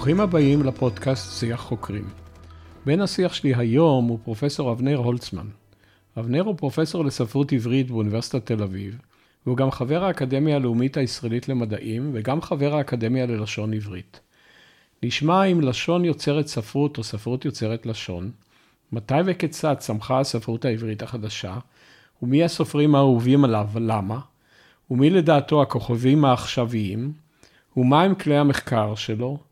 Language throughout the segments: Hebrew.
ברוכים הבאים לפודקאסט שיח חוקרים. בן השיח שלי היום הוא פרופסור אבנר הולצמן. אבנר הוא פרופסור לספרות עברית באוניברסיטת תל אביב, והוא גם חבר האקדמיה הלאומית הישראלית למדעים, וגם חבר האקדמיה ללשון עברית. נשמע אם לשון יוצרת ספרות או ספרות יוצרת לשון, מתי וכיצד צמחה הספרות העברית החדשה, ומי הסופרים האהובים עליו ולמה, ומי לדעתו הכוכבים העכשוויים, ומהם כלי המחקר שלו,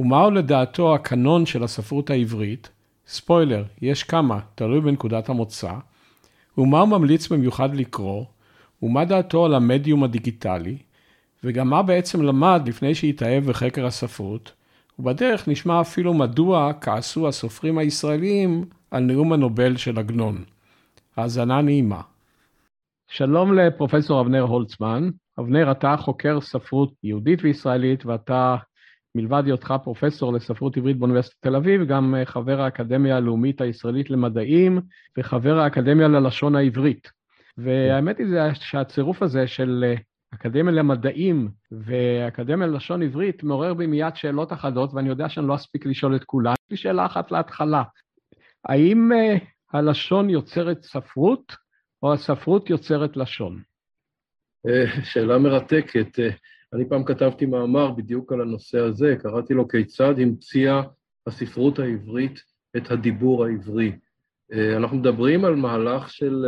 ומהו לדעתו הקנון של הספרות העברית, ספוילר, יש כמה, תלוי בנקודת המוצא, ומה הוא ממליץ במיוחד לקרוא, ומה דעתו על המדיום הדיגיטלי, וגם מה בעצם למד לפני שהתאהב בחקר הספרות, ובדרך נשמע אפילו מדוע כעסו הסופרים הישראלים על נאום הנובל של עגנון. האזנה נעימה. שלום לפרופסור אבנר הולצמן. אבנר, אתה חוקר ספרות יהודית וישראלית, ואתה, מלבד היותך פרופסור לספרות עברית באוניברסיטת תל אביב, גם חבר האקדמיה הלאומית הישראלית למדעים, וחבר האקדמיה ללשון העברית. והאמת היא שהצירוף הזה של אקדמיה למדעים ואקדמיה ללשון עברית מעורר בי מיד שאלות אחדות, ואני יודע שאני לא אספיק לשאול את כולן. יש לי שאלה אחת להתחלה. האם הלשון יוצרת ספרות, או הספרות יוצרת לשון? שאלה מרתקת. אני פעם כתבתי מאמר בדיוק על הנושא הזה, קראתי לו כיצד המציאה הספרות העברית את הדיבור העברי. אנחנו מדברים על מהלך של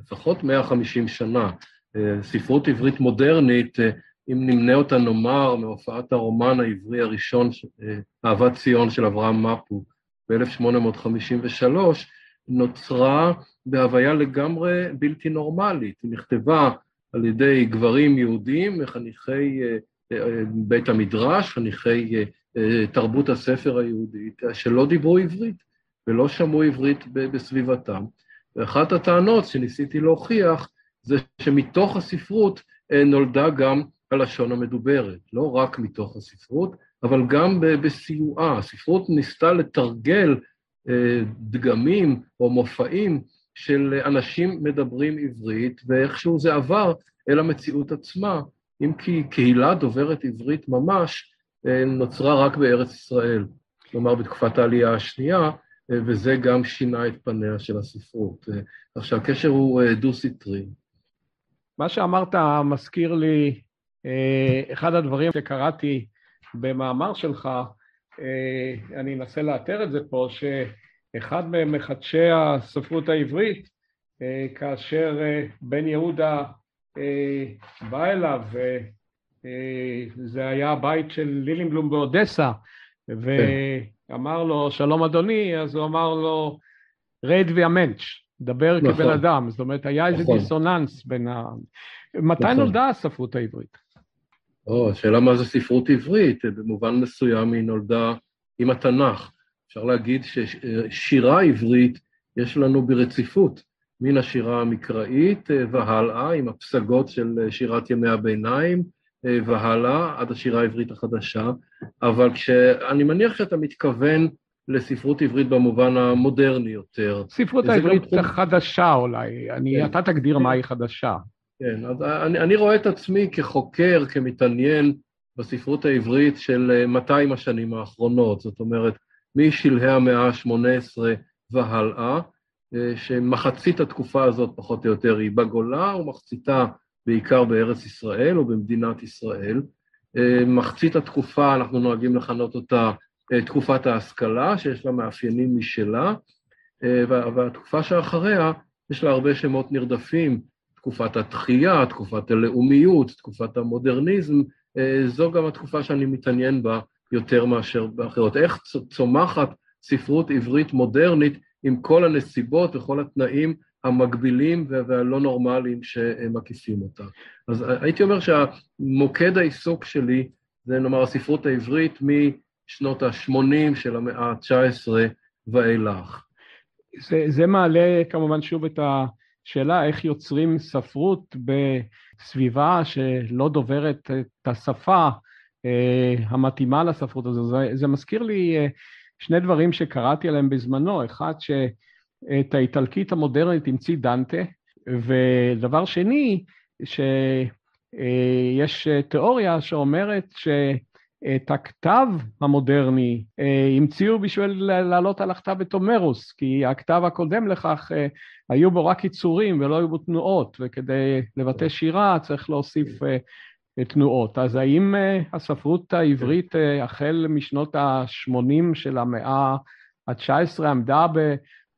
לפחות 150 שנה. ספרות עברית מודרנית, אם נמנה אותה נאמר מהופעת הרומן העברי הראשון, אהבת ציון של אברהם מפו ב-1853, נוצרה בהוויה לגמרי בלתי נורמלית. היא נכתבה על ידי גברים יהודים, חניכי בית המדרש, חניכי תרבות הספר היהודית, שלא דיברו עברית ולא שמעו עברית בסביבתם. ואחת הטענות שניסיתי להוכיח זה שמתוך הספרות נולדה גם הלשון המדוברת, לא רק מתוך הספרות, אבל גם בסיועה. הספרות ניסתה לתרגל דגמים או מופעים של אנשים מדברים עברית, ואיכשהו זה עבר אל המציאות עצמה, אם כי קהילה דוברת עברית ממש נוצרה רק בארץ ישראל, כלומר בתקופת העלייה השנייה, וזה גם שינה את פניה של הספרות. כך שהקשר הוא דו-סטרי. מה שאמרת מזכיר לי, אחד הדברים שקראתי במאמר שלך, אני אנסה לאתר את זה פה, שאחד ממחדשי הספרות העברית, כאשר בן יהודה בא אליו, וזה היה הבית של לילינבלום באודסה, ואמר לו, שלום אדוני, אז הוא אמר לו, רד ויאמנץ', דבר כבן אדם. זאת אומרת, היה איזה דיסוננס בין ה... מתי נולדה הספרות העברית? או, השאלה מה זה ספרות עברית, במובן מסוים היא נולדה עם התנ"ך. אפשר להגיד ששירה עברית יש לנו ברציפות, מן השירה המקראית והלאה, עם הפסגות של שירת ימי הביניים, והלאה, עד השירה העברית החדשה, אבל כשאני מניח שאתה מתכוון לספרות עברית במובן המודרני יותר. ספרות העברית תחום... החדשה אולי, אני, כן. אתה תגדיר כן. מהי חדשה. כן, אז אני, אני רואה את עצמי כחוקר, כמתעניין בספרות העברית של 200 השנים האחרונות, זאת אומרת, משלהי המאה ה-18 והלאה, שמחצית התקופה הזאת פחות או יותר היא בגולה, ומחציתה בעיקר בארץ ישראל או במדינת ישראל. מחצית התקופה, אנחנו נוהגים לכנות אותה תקופת ההשכלה, שיש לה מאפיינים משלה, והתקופה שאחריה, יש לה הרבה שמות נרדפים, תקופת התחייה, תקופת הלאומיות, תקופת המודרניזם, זו גם התקופה שאני מתעניין בה יותר מאשר באחרות. איך צומחת ספרות עברית מודרנית עם כל הנסיבות וכל התנאים המגבילים והלא נורמליים שמקיפים אותה. אז הייתי אומר שהמוקד העיסוק שלי זה נאמר הספרות העברית משנות ה-80 של המאה ה-19 ואילך. זה, זה מעלה כמובן שוב את השאלה איך יוצרים ספרות בסביבה שלא דוברת את השפה המתאימה לספרות הזו. זה, זה מזכיר לי אה, שני דברים שקראתי עליהם בזמנו, אחד שאת האיטלקית המודרנית המציא דנטה, ודבר שני, שיש תיאוריה שאומרת את הכתב המודרני אה, המציאו בשביל לעלות על הכתב את הומרוס, כי הכתב הקודם לכך אה, היו בו רק יצורים ולא היו בו תנועות, וכדי לבטא שירה צריך להוסיף תנועות. אז האם הספרות העברית החל משנות ה-80 של המאה ה-19 עמדה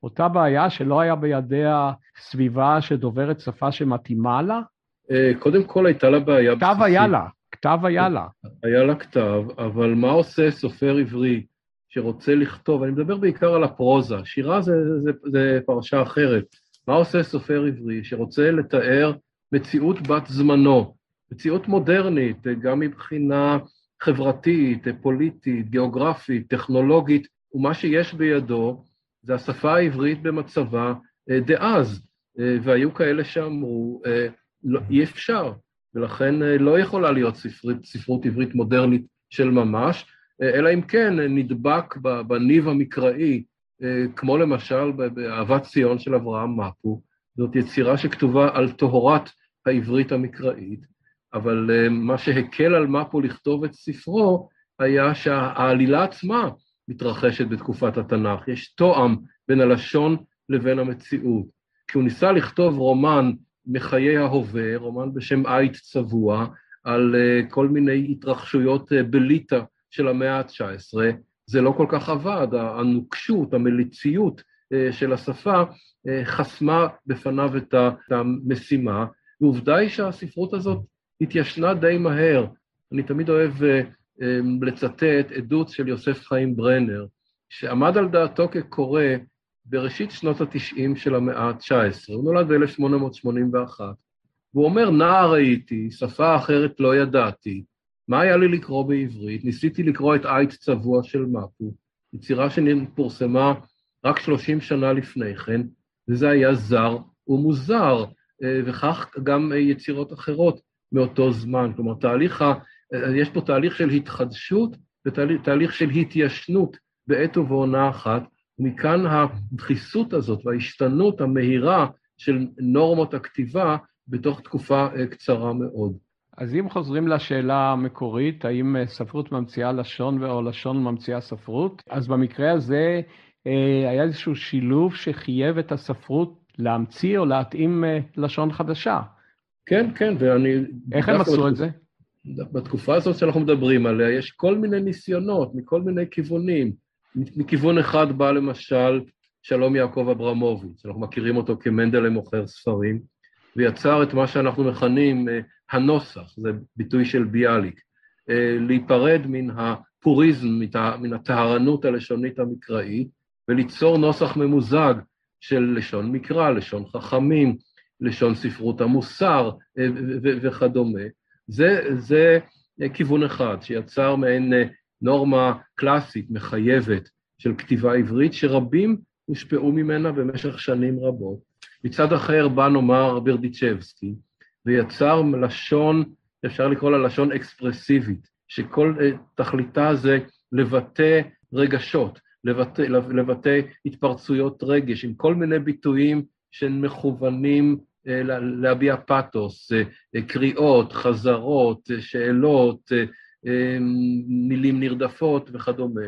באותה בעיה שלא היה בידיה סביבה שדוברת שפה שמתאימה לה? קודם כל הייתה לה בעיה בסיסית. כתב היה לה. כתב היה לה. היה לה כתב, אבל מה עושה סופר עברי שרוצה לכתוב? אני מדבר בעיקר על הפרוזה, שירה זה, זה, זה, זה פרשה אחרת. מה עושה סופר עברי שרוצה לתאר מציאות בת זמנו, מציאות מודרנית, גם מבחינה חברתית, פוליטית, גיאוגרפית, טכנולוגית, ומה שיש בידו זה השפה העברית במצבה אה, דאז, אה, והיו כאלה שאמרו, אה, לא, אי אפשר, ולכן לא יכולה להיות ספרות, ספרות עברית מודרנית של ממש, אלא אם כן נדבק בניב המקראי, כמו למשל באהבת ציון של אברהם מפו, זאת יצירה שכתובה על טהרת העברית המקראית, אבל מה שהקל על מפו לכתוב את ספרו היה שהעלילה עצמה מתרחשת בתקופת התנ"ך, יש תואם בין הלשון לבין המציאות. כי הוא ניסה לכתוב רומן מחיי ההווה, רומן בשם עית צבוע, על uh, כל מיני התרחשויות uh, בליטא של המאה ה-19, זה לא כל כך עבד, הנוקשות, המליציות של השפה חסמה בפניו את המשימה, ועובדה היא שהספרות הזאת התיישנה די מהר. אני תמיד אוהב uh, um, לצטט עדות של יוסף חיים ברנר, שעמד על דעתו כקורא בראשית שנות ה-90 של המאה ה-19, הוא נולד ב-1881, והוא אומר, נער הייתי, שפה אחרת לא ידעתי, מה היה לי לקרוא בעברית? ניסיתי לקרוא את עית צבוע של מפו, יצירה שפורסמה רק 30 שנה לפני כן, וזה היה זר ומוזר, אה, וכך גם יצירות אחרות מאותו זמן. כלומר, תהליך ה... יש פה תהליך של התחדשות ותהליך של התיישנות בעת ובעונה אחת, ומכאן הדחיסות הזאת וההשתנות המהירה של נורמות הכתיבה בתוך תקופה אה, קצרה מאוד. אז אם חוזרים לשאלה המקורית, האם אה, ספרות ממציאה לשון או לשון ממציאה ספרות, אז במקרה הזה אה, היה איזשהו שילוב שחייב את הספרות להמציא או להתאים לשון חדשה. כן, כן, ואני... איך הם עשו את זה? בתקופה הזאת שאנחנו מדברים עליה, יש כל מיני ניסיונות מכל מיני כיוונים. מכיוון אחד בא למשל שלום יעקב אברמוביץ', אנחנו מכירים אותו כמנדלה מוכר ספרים, ויצר את מה שאנחנו מכנים אה, הנוסח, זה ביטוי של ביאליק, אה, להיפרד מן הפוריזם, מן הטהרנות הלשונית המקראית, וליצור נוסח ממוזג של לשון מקרא, לשון חכמים, לשון ספרות המוסר אה, וכדומה. זה, זה כיוון אחד, שיצר מעין נורמה קלאסית, מחייבת, של כתיבה עברית, שרבים הושפעו ממנה במשך שנים רבות. מצד אחר בא נאמר ברדיצ'בסקי, ויצר לשון, אפשר לקרוא לה לשון אקספרסיבית, שכל אה, תכליתה זה לבטא רגשות, לבטא, לבטא התפרצויות רגש, עם כל מיני ביטויים שמכוונים אה, להביע פתוס, אה, קריאות, חזרות, שאלות, מילים נרדפות וכדומה.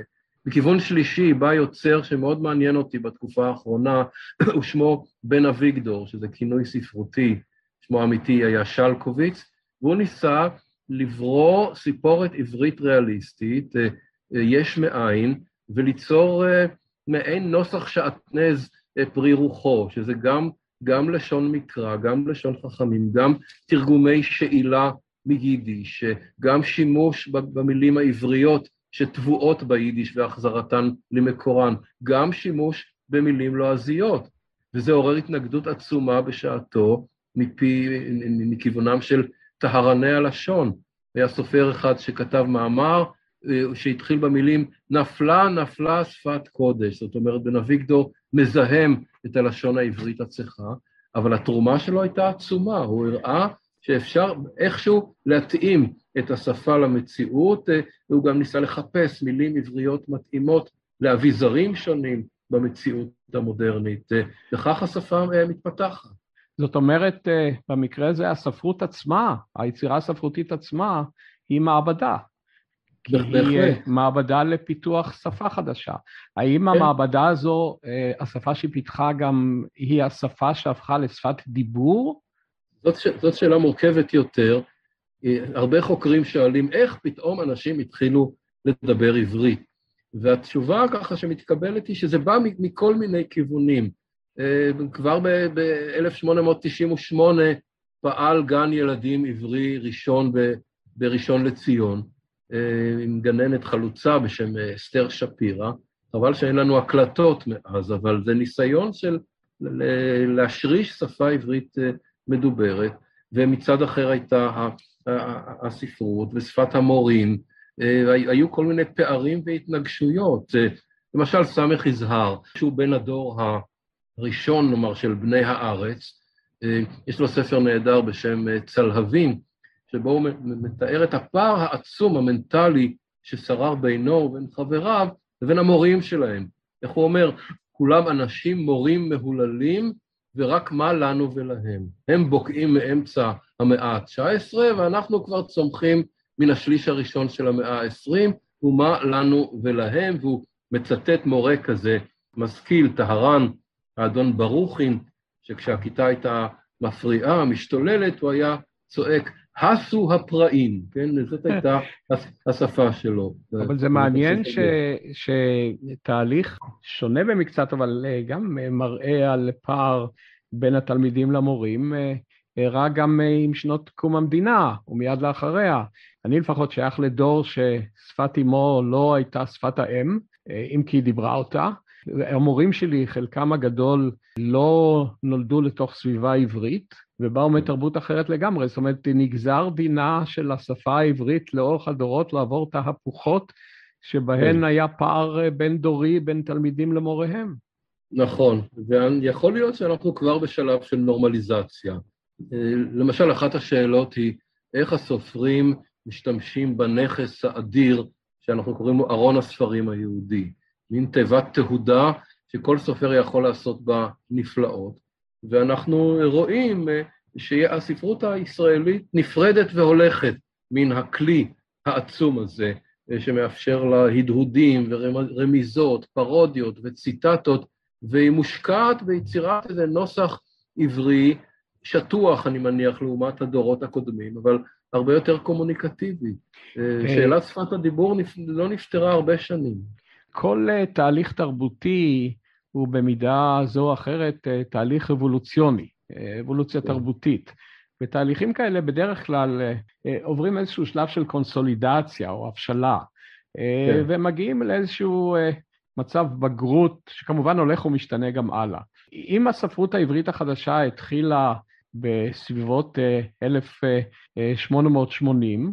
מכיוון שלישי בא יוצר שמאוד מעניין אותי בתקופה האחרונה, הוא שמו בן אביגדור, שזה כינוי ספרותי, שמו האמיתי היה שלקוביץ, והוא ניסה לברוא סיפורת עברית ריאליסטית, אה, אה, יש מאין, וליצור אה, מעין נוסח שעטנז פרי רוחו, שזה גם, גם לשון מקרא, גם לשון חכמים, גם תרגומי שאילה מיידיש, גם שימוש במילים העבריות שטבועות ביידיש והחזרתן למקורן, גם שימוש במילים לועזיות, וזה עורר התנגדות עצומה בשעתו מפי, מכיוונם של טהרני הלשון. היה סופר אחד שכתב מאמר אה, שהתחיל במילים נפלה נפלה שפת קודש, זאת אומרת בן אביגדור מזהם את הלשון העברית הצחה, אבל התרומה שלו הייתה עצומה, הוא הראה שאפשר איכשהו להתאים את השפה למציאות, אה, והוא גם ניסה לחפש מילים עבריות מתאימות לאביזרים שונים במציאות המודרנית, אה, וכך השפה אה, מתפתחת. זאת אומרת, במקרה הזה הספרות עצמה, היצירה הספרותית עצמה, היא מעבדה. כי היא מעבדה לפיתוח שפה חדשה. האם כן. המעבדה הזו, השפה שהיא פיתחה גם, היא השפה שהפכה לשפת דיבור? זאת, זאת שאלה מורכבת יותר. הרבה חוקרים שואלים, איך פתאום אנשים התחילו לדבר עברית? והתשובה ככה שמתקבלת היא שזה בא מכל מיני כיוונים. אה, כבר ב-1898 פעל גן ילדים עברי ראשון בראשון לציון, אה, עם גננת חלוצה בשם אה, אסתר שפירא, חבל שאין לנו הקלטות מאז, אבל זה ניסיון של להשריש שפה עברית מדוברת, ומצד אחר הייתה הספרות ושפת המורים, אה, היו כל מיני פערים והתנגשויות. אה, למשל, סמך יזהר, שהוא בן הדור הראשון, נאמר, של בני הארץ, אה, יש לו ספר נהדר בשם צלהבים, שבו הוא מתאר את הפער העצום המנטלי ששרר בינו ובין חבריו לבין המורים שלהם. איך הוא אומר? כולם אנשים מורים מהוללים, ורק מה לנו ולהם. הם בוקעים מאמצע המאה ה-19, ואנחנו כבר צומחים מן השליש הראשון של המאה ה-20, ומה לנו ולהם, והוא מצטט מורה כזה, משכיל, טהרן, האדון ברוכין, שכשהכיתה הייתה מפריעה, משתוללת, הוא היה צועק, הסו הפראים, כן? זאת הייתה השפה שלו. אבל זה מעניין ש... שתהליך שונה במקצת, אבל אה, גם מראה על פער בין התלמידים למורים, אה, אירע גם אה, עם שנות קום המדינה ומיד לאחריה. אני לפחות שייך לדור ששפת אמו לא הייתה שפת האם, אה, אם כי היא דיברה אותה. המורים שלי, חלקם הגדול, לא נולדו לתוך סביבה עברית, ובאו מתרבות אחרת לגמרי. זאת אומרת, נגזר דינה של השפה העברית לאורך הדורות לעבור תהפוכות שבהן כן. היה פער אה, בין-דורי בין תלמידים למוריהם. נכון, ויכול להיות שאנחנו כבר בשלב של נורמליזציה. אה, למשל, אחת השאלות היא, איך הסופרים משתמשים בנכס האדיר שאנחנו קוראים לו ארון הספרים היהודי, מין תיבת תהודה שכל סופר יכול לעשות בה נפלאות, ואנחנו רואים אה, שהספרות הישראלית נפרדת והולכת מן הכלי העצום הזה, אה, שמאפשר לה הדהודים ורמיזות, פרודיות וציטטות, והיא מושקעת ביצירת איזה נוסח עברי שטוח, אני מניח, לעומת הדורות הקודמים, אבל הרבה יותר קומוניקטיבי. אה, כן. שאלת שפת הדיבור לא נפתרה הרבה שנים. כל אה, תהליך תרבותי הוא במידה זו או אחרת אה, תהליך אבולוציוני, אבולוציה כן. תרבותית. ותהליכים כאלה בדרך כלל עוברים איזשהו שלב של קונסולידציה או הבשלה, כן. ומגיעים לאיזשהו מצב בגרות שכמובן הולך ומשתנה גם הלאה. אם הספרות העברית החדשה התחילה בסביבות 1880, אה, אה, אה,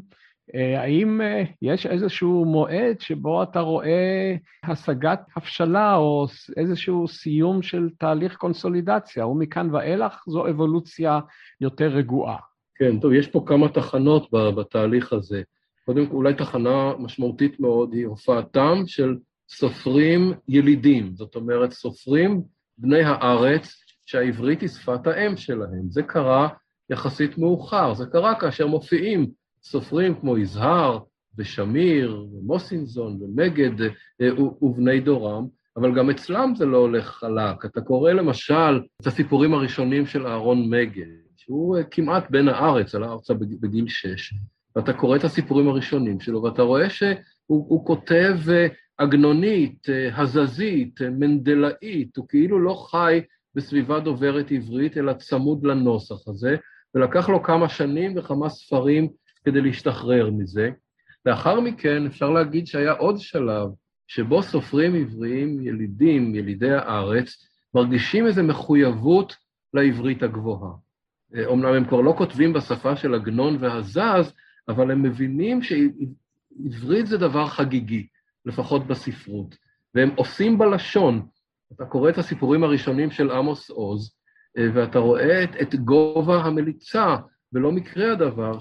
האם יש איזשהו מועד שבו אתה רואה השגת הבשלה או איזשהו סיום של תהליך קונסולידציה, ומכאן ואילך זו אבולוציה יותר רגועה? כן, טוב, יש פה כמה תחנות בתהליך הזה. קודם כל, אולי תחנה משמעותית מאוד היא הופעתם של סופרים ילידים, זאת אומרת, סופרים בני הארץ שהעברית היא שפת האם שלהם. זה קרה יחסית מאוחר, זה קרה כאשר מופיעים סופרים כמו יזהר ושמיר ומוסינזון ומגד אה, ובני דורם, אבל גם אצלם זה לא הולך חלק. אתה קורא למשל את הסיפורים הראשונים של אהרון מגד, שהוא אה, כמעט בן הארץ, עלה ארצה בגיל שש, ואתה קורא את הסיפורים הראשונים שלו, ואתה רואה שהוא כותב אה, עגנונית, הזזית, מנדלאית, הוא כאילו לא חי בסביבה דוברת עברית, אלא צמוד לנוסח הזה, ולקח לו כמה שנים וכמה ספרים כדי להשתחרר מזה. לאחר מכן אפשר להגיד שהיה עוד שלב שבו סופרים עבריים, ילידים, ילידי הארץ, מרגישים איזו מחויבות לעברית הגבוהה. אומנם הם כבר לא כותבים בשפה של עגנון והזז, אבל הם מבינים שעברית זה דבר חגיגי, לפחות בספרות, והם עושים בלשון, אתה קורא את הסיפורים הראשונים של עמוס עוז, אה, ואתה רואה את, את גובה המליצה, ולא מקרה הדבר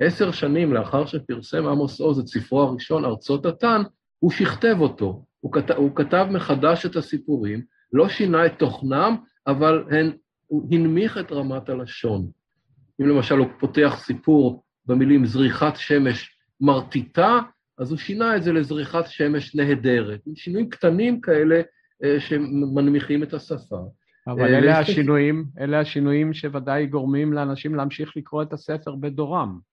שכעשר שנים לאחר שפרסם עמוס עוז את ספרו הראשון, ארצות התן, הוא שכתב אותו. הוא כתב, הוא כתב מחדש את הסיפורים, לא שינה את תוכנם, אבל הן, הוא הנמיך את רמת הלשון. אם למשל הוא פותח סיפור במילים זריחת שמש מרטיטה, אז הוא שינה את זה לזריחת שמש נהדרת. שינויים קטנים כאלה שמנמיכים את השפה. אבל אלה השינויים, אלה השינויים שוודאי גורמים לאנשים להמשיך לקרוא את הספר בדורם.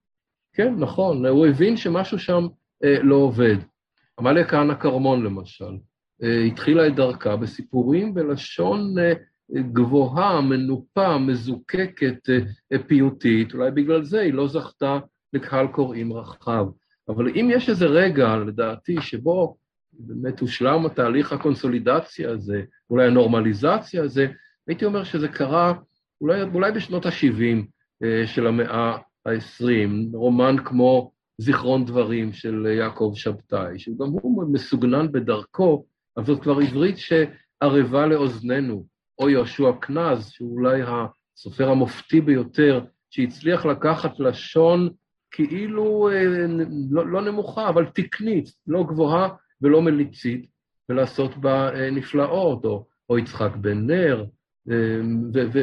כן, נכון, הוא הבין שמשהו שם לא עובד. עמליה כהנא כרמון, למשל, התחילה את דרכה בסיפורים בלשון גבוהה, מנופה, מזוקקת, פיוטית, אולי בגלל זה היא לא זכתה לקהל קוראים רחב. אבל אם יש איזה רגע, לדעתי, שבו באמת הושלם התהליך הקונסולידציה הזה, אולי הנורמליזציה הזה, הייתי אומר שזה קרה אולי, אולי בשנות ה-70 של המאה ה-20, רומן כמו זיכרון דברים של יעקב שבתאי, שגם הוא מסוגנן בדרכו, אבל זאת כבר עברית שערבה לאוזנינו, או יהושע קנז, שהוא אולי הסופר המופתי ביותר, שהצליח לקחת לשון כאילו לא, לא נמוכה, אבל תקנית, לא גבוהה ולא מליצית, ולעשות בה נפלאות, או, או יצחק בן נר,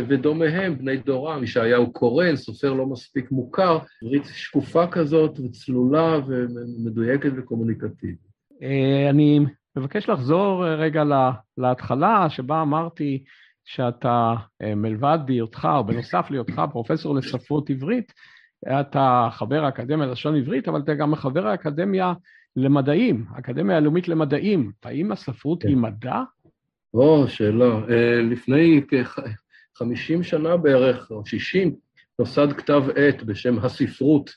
ודומיהם, בני דורם, ישעיהו קורן, סופר לא מספיק מוכר, עברית שקופה כזאת וצלולה ומדויקת וקומוניקטיבית. אני מבקש לחזור רגע להתחלה, שבה אמרתי שאתה מלבד בהיותך, או בנוסף להיותך פרופסור לספרות עברית, אתה חבר האקדמיה ללשון עברית, אבל אתה גם חבר האקדמיה למדעים, האקדמיה הלאומית למדעים. האם הספרות כן. היא מדע? או, שאלה. לפני כ-50 שנה בערך, או 60, נוסד כתב עת בשם הספרות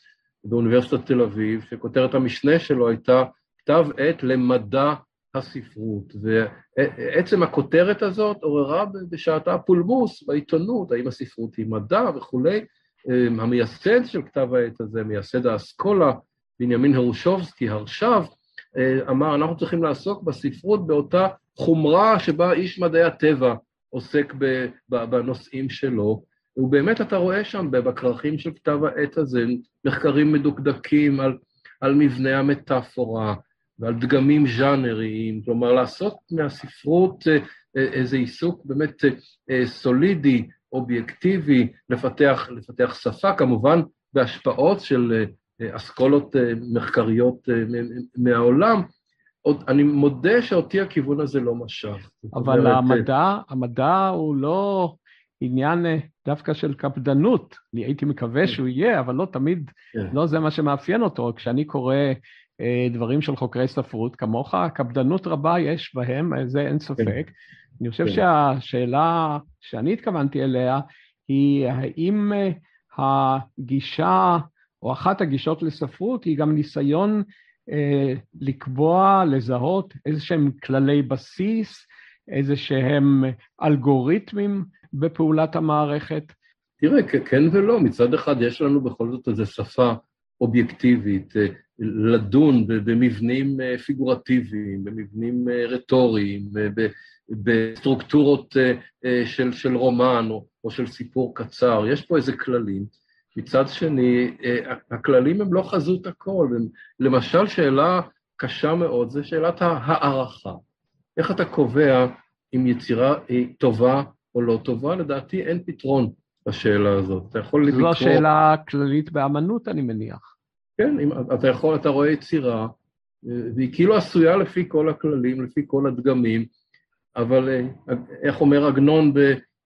באוניברסיטת תל אביב, שכותרת המשנה שלו הייתה כתב עת למדע הספרות. ועצם הכותרת הזאת עוררה בשעתה פולמוס בעיתונות, האם הספרות היא מדע וכולי. המייסד של כתב העת הזה, מייסד האסכולה, בנימין הרושובסקי, הרש"ב, אמר, אנחנו צריכים לעסוק בספרות באותה חומרה שבה איש מדעי הטבע עוסק בנושאים שלו, ובאמת אתה רואה שם בכרכים של כתב העת הזה מחקרים מדוקדקים על, על מבנה המטאפורה ועל דגמים ז'אנריים, כלומר לעשות מהספרות איזה עיסוק באמת סולידי, אובייקטיבי, לפתח, לפתח שפה, כמובן בהשפעות של אסכולות מחקריות מהעולם, עוד, אני מודה שאותי הכיוון הזה לא משך. אבל אומרת, המדע, המדע הוא לא עניין דווקא של קפדנות. אני הייתי מקווה כן. שהוא יהיה, אבל לא תמיד, כן. לא זה מה שמאפיין אותו. כשאני קורא אה, דברים של חוקרי ספרות כמוך, קפדנות רבה יש בהם, זה אין ספק. כן. אני חושב כן. שהשאלה שאני התכוונתי אליה היא האם הגישה, או אחת הגישות לספרות, היא גם ניסיון אה, לקבוע, לזהות איזה שהם כללי בסיס, איזה שהם אלגוריתמים בפעולת המערכת? תראה, כן ולא. מצד אחד יש לנו בכל זאת איזו שפה אובייקטיבית, אה, לדון במבנים אה, פיגורטיביים, במבנים רטוריים, בסטרוקטורות של, של רומן או, או של סיפור קצר. יש פה איזה כללים. מצד שני, אה, הכללים הם לא חזות הכל. למשל, שאלה קשה מאוד זה שאלת ההערכה. איך אתה קובע אם יצירה היא טובה או לא טובה? לדעתי אין פתרון לשאלה הזאת. אתה יכול לקרוא... זו השאלה הכללית באמנות, אני מניח. כן, אם אתה יכול, אתה רואה יצירה, אה, והיא כאילו עשויה לפי כל הכללים, לפי כל הדגמים, אבל אה, איך אומר עגנון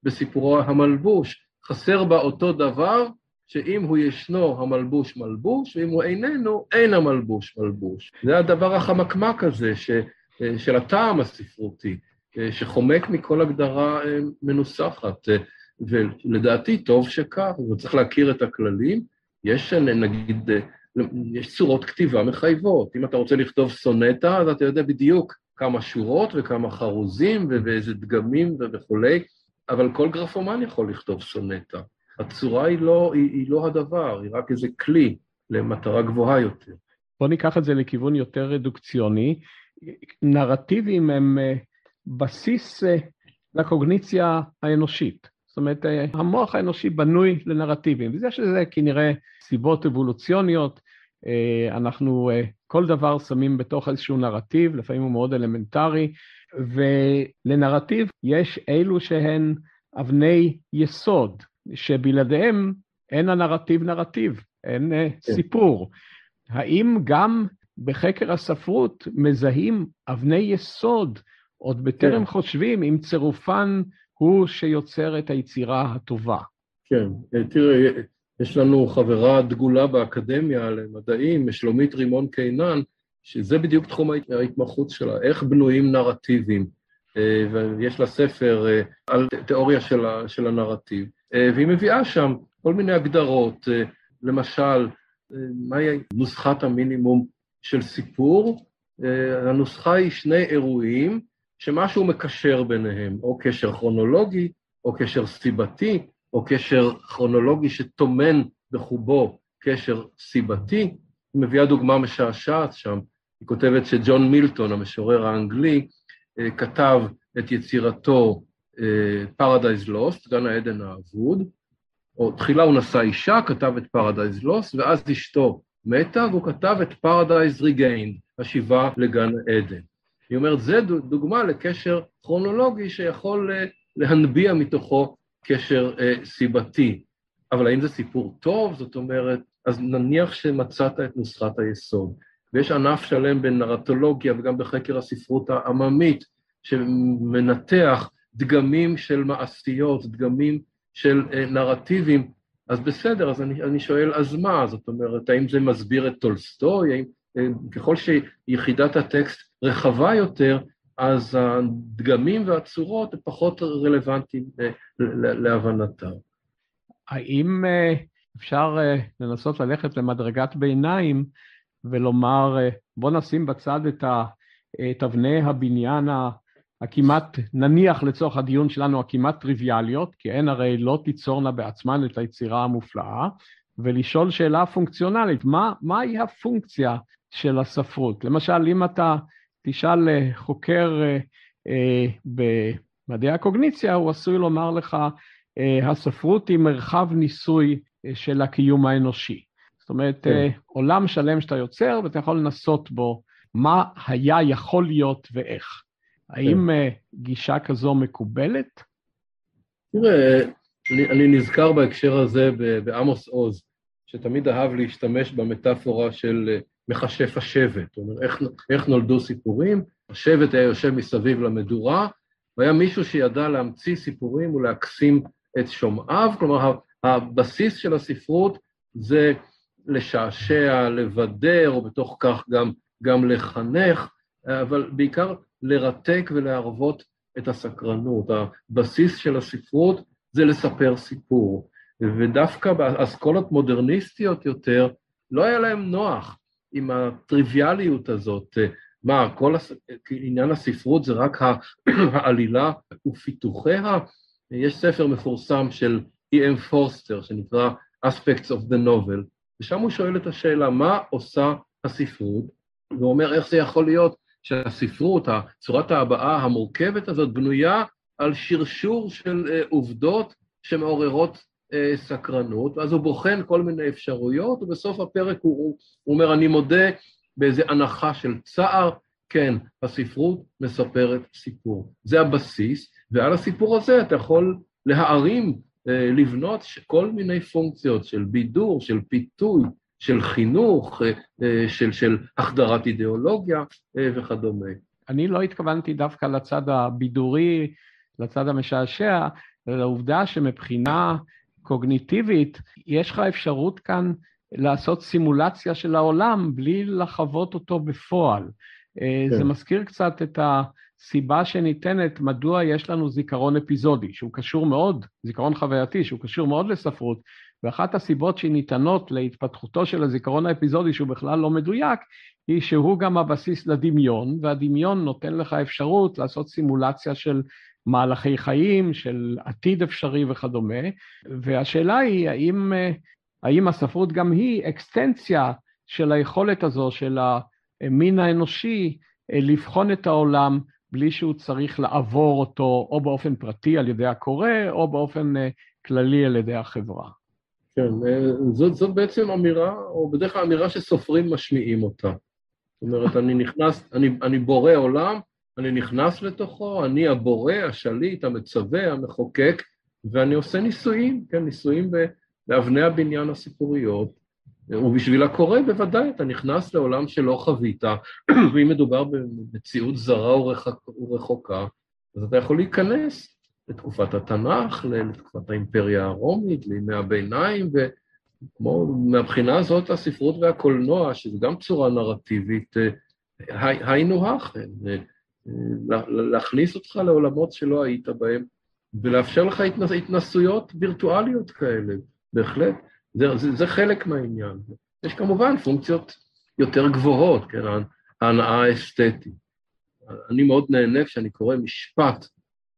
בסיפורו המלבוש, חסר בה אותו דבר, שאם הוא ישנו, המלבוש מלבוש, ואם הוא איננו, אין המלבוש מלבוש. זה הדבר החמקמק הזה ש, של הטעם הספרותי, שחומק מכל הגדרה אה, מנוסחת. ולדעתי, טוב שכך, וצריך להכיר את הכללים. יש, נגיד, יש צורות כתיבה מחייבות. אם אתה רוצה לכתוב סונטה, אז אתה יודע בדיוק כמה שורות וכמה חרוזים ואיזה דגמים וכולי, אבל כל גרפומן יכול לכתוב סונטה. הצורה היא לא, היא, היא לא הדבר, היא רק איזה כלי למטרה גבוהה יותר. בואו ניקח את זה לכיוון יותר רדוקציוני. נרטיבים הם אה, בסיס אה, לקוגניציה האנושית. זאת אומרת, אה, המוח האנושי בנוי לנרטיבים, ויש לזה כנראה סיבות אבולוציוניות. אנחנו כל דבר שמים בתוך איזשהו נרטיב, לפעמים הוא מאוד אלמנטרי, ולנרטיב יש אילו שהן אבני יסוד, שבלעדיהם אין הנרטיב נרטיב, אין אה, כן. סיפור. האם גם בחקר הספרות מזהים אבני יסוד, עוד בטרם כן. חושבים אם צירופן הוא שיוצר את היצירה הטובה. כן, תראה, יש לנו חברה דגולה באקדמיה למדעים, שלומית רימון קינן, שזה בדיוק תחום ההתמחות שלה, איך בנויים נרטיבים. אה, ויש לה ספר אה, על תיאוריה של הנרטיב, אה, והיא מביאה שם כל מיני הגדרות, למשל, מהי נוסחת המינימום של סיפור? הנוסחה היא שני אירועים שמשהו מקשר ביניהם, או קשר כרונולוגי, או קשר סיבתי, או קשר כרונולוגי שטומן בחובו קשר סיבתי. היא מביאה דוגמה משעשעת שם, היא כותבת שג'ון מילטון, המשורר האנגלי, אה, כתב את יצירתו אה, Lost, גן העדן האבוד, או תחילה הוא נשא אישה, כתב את Paradise Lost, ואז אשתו מתה, והוא כתב את Paradise Regained, השיבה לגן עדן. היא אומרת, זה דוגמה לקשר כרונולוגי שיכול אה, להנביע מתוכו קשר סיבתי. אבל האם זה סיפור טוב? זאת אומרת, אז נניח שמצאת את נוסחת היסוד. ויש ענף שלם בנרטולוגיה וגם בחקר הספרות העממית, שמנתח דגמים של מעשיות, דגמים של אה, נרטיבים, אז בסדר, אז אני, אני שואל, אז מה? זאת אומרת, האם זה מסביר את טולסטוי? האם, אה, ככל שיחידת הטקסט רחבה יותר, אז הדגמים והצורות הם פחות רלוונטיים אה, להבנתם. האם אפשר לנסות ללכת למדרגת ביניים ולומר, בוא נשים בצד את, אבני הבניין הכמעט, נניח לצורך הדיון שלנו, הכמעט טריוויאליות, כי הן הרי לא תיצורנה בעצמן את היצירה המופלאה, ולשאול שאלה פונקציונלית, מה, מהי הפונקציה של הספרות? למשל, אם אתה תשאל אה, חוקר אה, אה, במדעי הקוגניציה, הוא עשוי לומר לך, אה, הספרות היא מרחב ניסוי אה, של הקיום האנושי. אומרת, כן. אה, עולם שלם שאתה יוצר ואתה יכול לנסות בו מה היה יכול להיות ואיך. האם אה, גישה כזו מקובלת? תראה, אני, נזכר בהקשר הזה בעמוס עוז, שתמיד אהב להשתמש במטאפורה של אה, מכשף השבט. זאת אומרת, איך, איך נולדו סיפורים? השבט היה יושב מסביב למדורה, והיה מישהו שידע להמציא סיפורים ולהקסים את שומעיו, כלומר, הבסיס של הספרות זה לשעשע, לבדר, או בתוך כך גם, גם לחנך, אבל בעיקר לרתק ולהרוות את הסקרנות. הבסיס של הספרות זה לספר סיפור. ודווקא באסכולות מודרניסטיות יותר, לא היה להם נוח עם הטריוויאליות הזאת. מה, כל הס... עניין הספרות זה רק העלילה ופיתוחיה? יש ספר מפורסם של E.M. פורסטר שנקרא Aspects of the Novel, ושם הוא שואל את השאלה, מה עושה הספרות? והוא אומר, איך זה יכול להיות שהספרות, צורת ההבעה המורכבת הזאת, בנויה על שרשור של uh, עובדות שמעוררות uh, סקרנות, ואז הוא בוחן כל מיני אפשרויות, ובסוף הפרק הוא, הוא אומר, אני מודה באיזו הנחה של צער, כן, הספרות מספרת סיפור. זה הבסיס, ועל הסיפור הזה אתה יכול להערים אה, לבנות כל מיני פונקציות של בידור, של פיתוי, של חינוך, אה, אה, של, של החדרת אידיאולוגיה וכדומה. אני לא התכוונתי דווקא לצד הבידורי, לצד המשעשע, לעובדה שמבחינה קוגניטיבית יש לך אפשרות כאן לעשות סימולציה של העולם בלי לחוות אותו בפועל. כן. זה מזכיר קצת את ה... סיבה שניתנת מדוע יש לנו זיכרון אפיזודי, שהוא קשור מאוד, זיכרון חווייתי, שהוא קשור מאוד לספרות, ואחת הסיבות שניתנות להתפתחותו של הזיכרון האפיזודי, שהוא בכלל לא מדויק, היא שהוא גם הבסיס לדמיון, והדמיון נותן לך אפשרות לעשות סימולציה של מהלכי חיים, של עתיד אפשרי וכדומה, והשאלה היא האם, האם הספרות גם היא אקסטנציה של היכולת הזו של המין האנושי לבחון את העולם בלי שהוא צריך לעבור אותו או באופן פרטי על ידי הקורא, או באופן אה, כללי על ידי החברה. כן, אה, זאת, זאת בעצם אמירה, או בדרך כלל אמירה שסופרים משמיעים אותה. זאת אומרת, אני נכנס, אני, אני בורא עולם, אני נכנס לתוכו, אני הבורא, השליט, המצווה, המחוקק, ואני עושה ניסויים, כן, ניסויים באבני הבניין הסיפוריות, ובשביל הקורא בוודאי אתה נכנס לעולם שלא חווית, ואם מדובר במציאות זרה ורחוקה, אז אתה יכול להיכנס לתקופת התנ"ך, לתקופת האימפריה הרומית, לימי הביניים, וכמו מהבחינה הזאת הספרות והקולנוע, שזה גם צורה נרטיבית, היינו הך, להכניס אותך לעולמות שלא היית בהם, ולאפשר לך התנסויות וירטואליות כאלה, בהחלט. זה, זה, זה חלק מהעניין. יש כמובן פונקציות יותר גבוהות, כן, ההנאה האסתטית. אני מאוד נהנה כשאני קורא משפט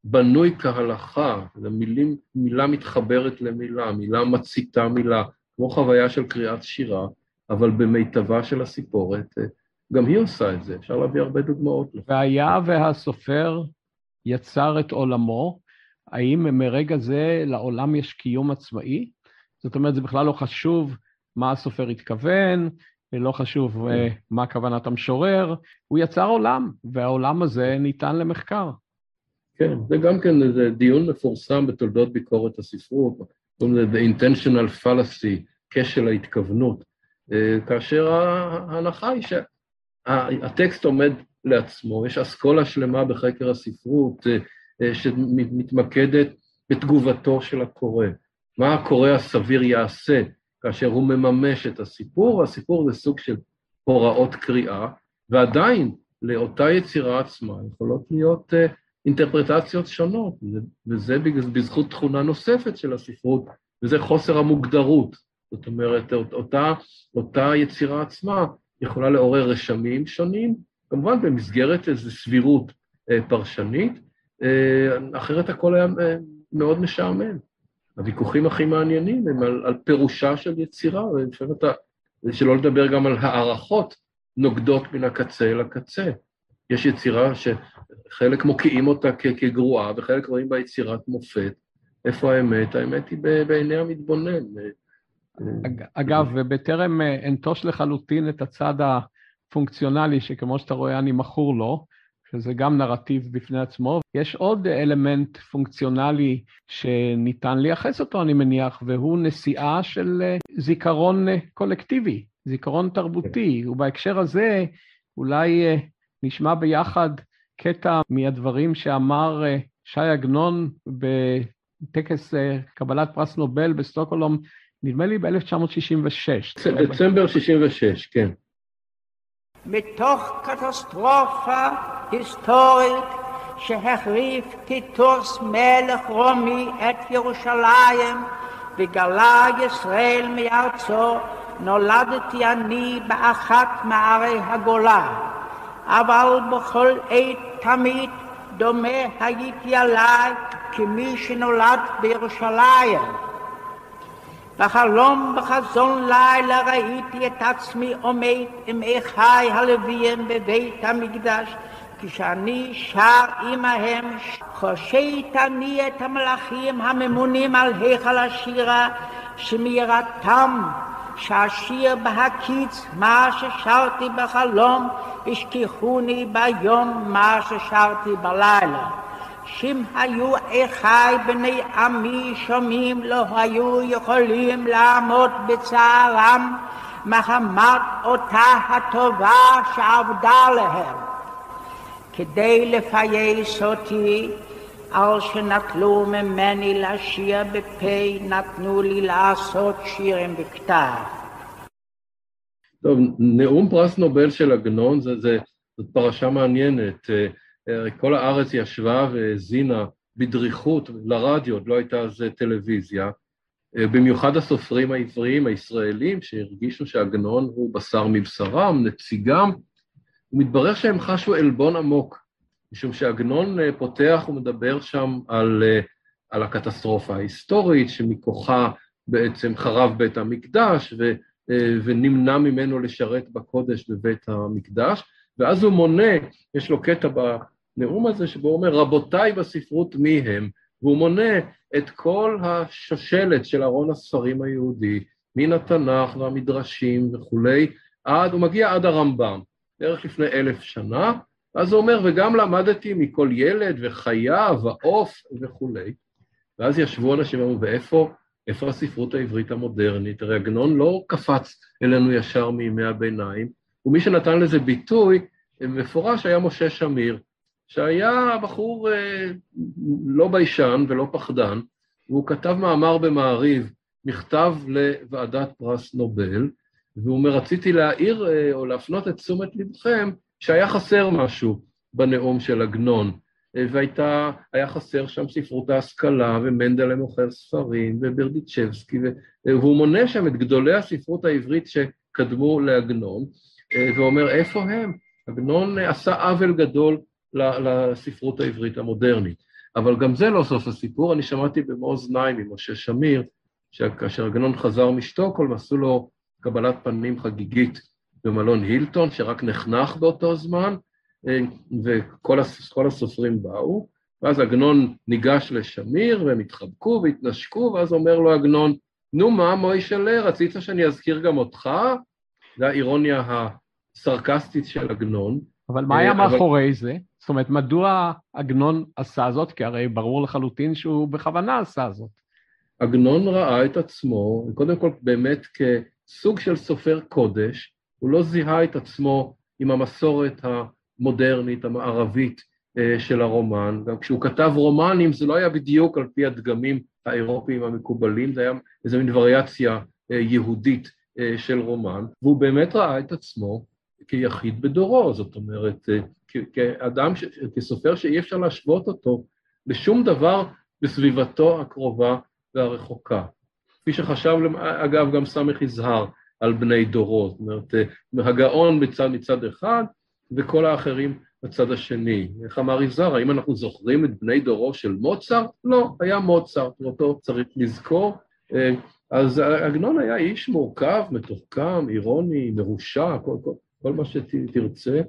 בנוי כהלכה, מילים, מילה מתחברת למילה, מילה מציתה מילה, כמו חוויה של קריאת שירה, אבל במיטבה של הסיפורת, גם היא עושה את זה, אפשר להביא הרבה דוגמאות. והיה והסופר יצר את עולמו, האם מרגע זה לעולם יש קיום עצמאי? זאת אומרת, זה בכלל לא חשוב מה הסופר התכוון, לא חשוב אה, כן. מה כוונת המשורר, הוא יצר עולם, והעולם הזה ניתן למחקר. כן, זה גם כן איזה דיון מפורסם בתולדות ביקורת הספרות, קוראים לזה The Intentional Fallacy, כשל ההתכוונות, אה, כאשר ההנחה היא שהטקסט עומד לעצמו, יש אסכולה שלמה בחקר הספרות אה, שמתמקדת בתגובתו של הקורא. מה הקורא הסביר יעשה כאשר הוא מממש את הסיפור, והסיפור זה סוג של הוראות קריאה, ועדיין לאותה יצירה עצמה יכולות להיות אינטרפרטציות שונות, וזה בזכות תכונה נוספת של הספרות, וזה חוסר המוגדרות. זאת אומרת, אותה, אותה יצירה עצמה יכולה לעורר רשמים שונים, כמובן במסגרת איזו סבירות uh, פרשנית, uh, אחרת הכל היה uh, מאוד משעמם. הוויכוחים הכי מעניינים הם על, על פירושה של יצירה, אתה, שלא לדבר גם על הערכות נוגדות מן הקצה אל הקצה. יש יצירה שחלק מוקיעים אותה כגרועה, וחלק רואים בה יצירת מופת. איפה האמת? האמת היא בעיני המתבונן. אגב, ובטרם אנטוש לחלוטין את הצד הפונקציונלי, שכמו שאתה רואה אני מכור לו, שזה גם נרטיב בפני עצמו. יש עוד אלמנט פונקציונלי שניתן לייחס אותו, אני מניח, והוא נשיאה של אה, זיכרון אה, קולקטיבי, זיכרון תרבותי. ובהקשר הזה אולי אה, נשמע ביחד קטע מהדברים שאמר ש"י עגנון בטקס קבלת פרס נובל בסטוקהולם, נדמה לי ב-1966. דצמבר 66, כן. מתוך קטסטרופה היסטורית שהחריף טיטוס מלך רומי את ירושלים וגלה ישראל מארצו, נולדתי אני באחת מערי הגולה, אבל בכל עת תמיד דומה הייתי עליי כמי שנולד בירושלים. בחלום בחזון לילה ראיתי את עצמי עומד עם אחי הלוויים בבית המקדש כשאני שר עמהם חושט אני את המלאכים הממונים על היכל השירה שמירתם שאשיר בהקיץ מה ששרתי בחלום השכיחוני ביום מה ששרתי בלילה שאם היו אחי בני עמי שומעים לא היו יכולים לעמוד בצערם מחמת אותה הטובה שעבדה להם. כדי לפייס אותי על שנטלו ממני לשיר בפה, נתנו לי לעשות שירים בכתב. טוב, נאום פרס נובל של עגנון זה, זה, זאת פרשה מעניינת. כל הארץ ישבה והאזינה בדריכות לרדיו, עוד לא הייתה אז טלוויזיה, במיוחד הסופרים העבריים הישראלים שהרגישו שעגנון הוא בשר מבשרם, נציגם, ומתברר שהם חשו עלבון עמוק, משום שעגנון פותח ומדבר שם על, על הקטסטרופה ההיסטורית, שמכוחה בעצם חרב בית המקדש ו, ונמנע ממנו לשרת בקודש בבית המקדש, ואז הוא מונה, יש לו קטע הנאום הזה שבו הוא אומר, רבותיי בספרות מי הם? והוא מונה את כל השושלת של ארון הספרים היהודי, מן התנ"ך והמדרשים וכולי, עד, הוא מגיע עד הרמב"ם, בערך לפני אלף שנה, אז הוא אומר, וגם למדתי מכל ילד וחיה ועוף וכולי. ואז ישבו אנשים ואמרו, ואיפה איפה הספרות העברית המודרנית? הרי עגנון לא קפץ אלינו ישר מימי הביניים, ומי שנתן לזה ביטוי מפורש היה משה שמיר, שהיה בחור אה, לא ביישן ולא פחדן, והוא כתב מאמר במעריב, מכתב לוועדת פרס נובל, והוא אומר, רציתי להעיר אה, או להפנות את תשומת לבכם שהיה חסר משהו בנאום של עגנון, אה, והייתה, היה חסר שם ספרות ההשכלה, ומנדלה מוכר ספרים, וברדיצ'בסקי, והוא מונה שם את גדולי הספרות העברית שקדמו לעגנון, ואומר, איפה הם? עגנון עשה עוול גדול לספרות העברית המודרנית. אבל גם זה לא סוף הסיפור, אני שמעתי במו אוזניים ממשה שמיר, שכאשר עגנון חזר משטוקהולם, עשו לו קבלת פנים חגיגית במלון הילטון, שרק נחנך באותו זמן, וכל הסופרים באו, ואז עגנון ניגש לשמיר, והם התחבקו והתנשקו, ואז אומר לו עגנון, נו מה, מוישלה, רצית שאני אזכיר גם אותך? זו האירוניה הסרקסטית של עגנון. אבל מה היה אבל... מאחורי זה? זאת אומרת, מדוע עגנון עשה זאת? כי הרי ברור לחלוטין שהוא בכוונה עשה זאת. עגנון ראה את עצמו, קודם כל באמת כסוג של סופר קודש, הוא לא זיהה את עצמו עם המסורת המודרנית, המערבית אה, של הרומן. גם כשהוא כתב רומנים זה לא היה בדיוק על פי הדגמים האירופיים המקובלים, זה היה איזו מין וריאציה אה, יהודית אה, של רומן, והוא באמת ראה את עצמו כיחיד בדורו, זאת אומרת, כאדם, כסופר שאי אפשר להשוות אותו לשום דבר בסביבתו הקרובה והרחוקה. כפי שחשב, אגב, גם סמך יזהר על בני דורו, זאת אומרת, הגאון מצד, מצד אחד וכל האחרים בצד השני. איך אמר יזהר, האם אנחנו זוכרים את בני דורו של מוצרט? לא, היה מוצרט, אותו צריך לזכור. אז עגנון היה איש מורכב, מתוחכם, אירוני, מרושע, כל, כל, כל מה שתרצה.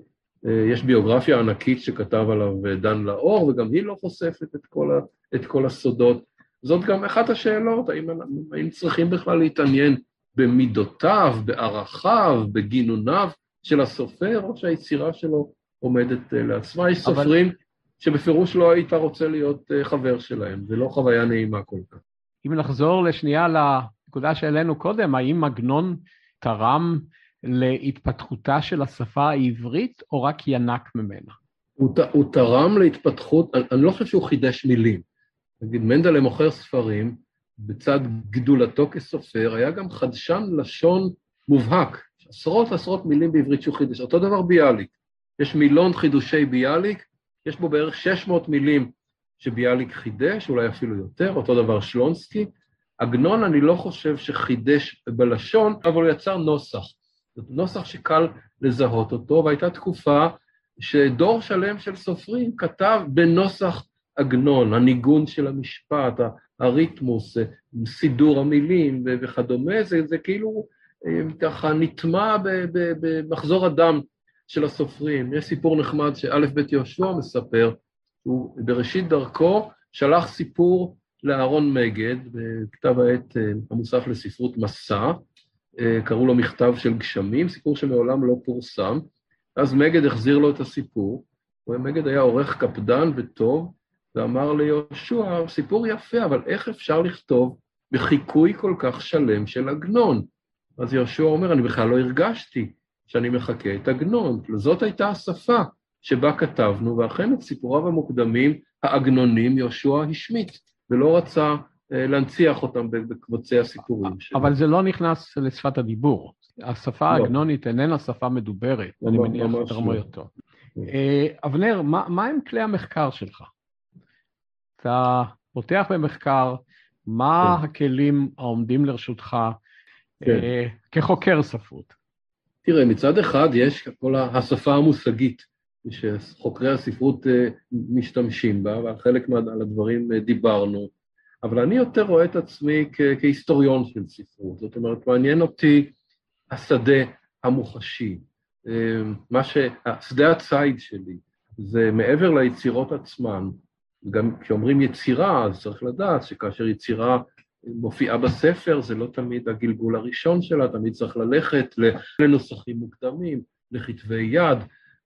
אה, יש ביוגרפיה ענקית שכתב עליו אה, דן לאור, וגם היא לא חושפת את כל, ה, את כל הסודות. זאת גם אחת השאלות, האם, האם צריכים בכלל להתעניין במידותיו, בערכיו, בגינוניו של הסופר, או שהיצירה שלו עומדת אה, לעצמה. יש אבל... סופרים שבפירוש לא היית רוצה להיות חבר שלהם, זה לא חוויה נעימה כל כך. אם נחזור לשנייה לנקודה שהעלינו קודם, האם עגנון תרם להתפתחותה של השפה העברית, או רק ינק ממנה? הוא, הוא תרם להתפתחות, אני, אני לא חושב שהוא חידש מילים. נגיד, מנדלה מוכר ספרים, בצד גדולתו כסופר, היה גם חדשן לשון מובהק. עשרות עשרות מילים בעברית שהוא חידש. אותו דבר ביאליק. יש מילון חידושי ביאליק, יש בו בערך 600 מילים שביאליק חידש, אולי אפילו יותר, אותו דבר שלונסקי. עגנון, אני לא חושב שחידש בלשון, אבל הוא יצר נוסח. נוסח שקל לזהות אותו, והייתה תקופה שדור שלם של סופרים כתב בנוסח עגנון, הניגון של המשפט, הריתמוס, סידור המילים וכדומה, זה, זה כאילו אה, ככה נטמע במחזור הדם של הסופרים. יש סיפור נחמד שא' ב' יהושע מספר, הוא בראשית דרכו שלח סיפור לאהרון מגד, בכתב העת אה, המוסף לספרות מסע, אה, קראו לו מכתב של גשמים, סיפור שמעולם לא פורסם, אז מגד החזיר לו את הסיפור, ומגד היה עורך קפדן וטוב, ואמר ליהושע, סיפור יפה, אבל איך אפשר לכתוב בחיקוי כל כך שלם של עגנון? אז יהושע אומר, אני בכלל לא הרגשתי שאני מחקה את עגנון. זאת הייתה השפה שבה כתבנו, ואכן את סיפוריו המוקדמים, העגנונים, יהושע השמיט, ולא רצה אה, להנציח אותם בקבוצי הסיפורים שלו. אבל זה לא נכנס לשפת הדיבור. השפה לא. העגנונית איננה שפה מדוברת, לא, אני מניח שתרמו לא. אותו. אבנר, מה, מה הם כלי המחקר שלך? אתה פותח במחקר, מה כן. הכלים העומדים לרשותך כן. אה, כחוקר ספרות? תראה, מצד אחד יש כל השפה המושגית שחוקרי הספרות אה, משתמשים בה, ועל חלק מהדברים אה, דיברנו. אבל אני יותר רואה את עצמי כ- כהיסטוריון של ספרות, זאת אומרת, מעניין אותי השדה המוחשי, אה, מה ש... שדה הציד שלי, זה מעבר ליצירות עצמן, גם כשאומרים יצירה, אז צריך לדעת שכאשר יצירה מופיעה בספר, זה לא תמיד הגלגול הראשון שלה, תמיד צריך ללכת לנוסחים מוקדמים, לכתבי יד,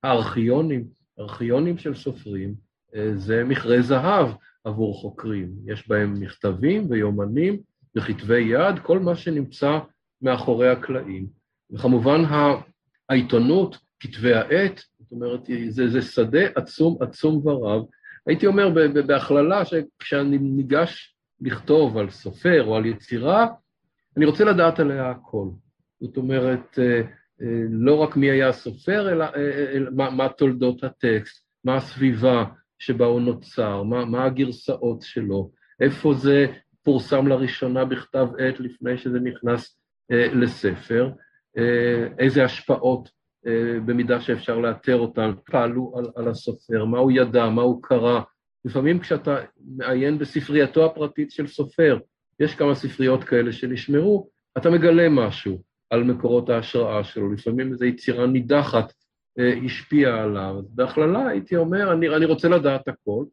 הארכיונים, ארכיונים של סופרים, זה מכרה זהב, עבור חוקרים. יש בהם מכתבים ויומנים בכתבי יד, כל מה שנמצא מאחורי הקלעים. וכמובן העיתונות, כתבי העת, זאת אומרת, זה, זה שדה עצום עצום ורב. הייתי אומר בהכללה שכשאני ניגש לכתוב על סופר או על יצירה, אני רוצה לדעת עליה הכל. זאת אומרת, אה, אה, לא רק מי היה הסופר, אלא אה, מה, מה תולדות הטקסט, מה הסביבה שבה הוא נוצר, מה, מה הגרסאות שלו, איפה זה פורסם לראשונה בכתב עת לפני שזה נכנס לספר, איזה השפעות, במידה שאפשר לאתר אותן, פעלו על, על הסופר, מה הוא ידע, מה הוא קרא. לפעמים כשאתה מעיין בספרייתו הפרטית של סופר, יש כמה ספריות כאלה שנשמרו, אתה מגלה משהו על מקורות ההשראה שלו, לפעמים איזו יצירה נידחת אה, השפיעה עליו. בהכללה הייתי אומר, אני, אני רוצה לדעת הכל,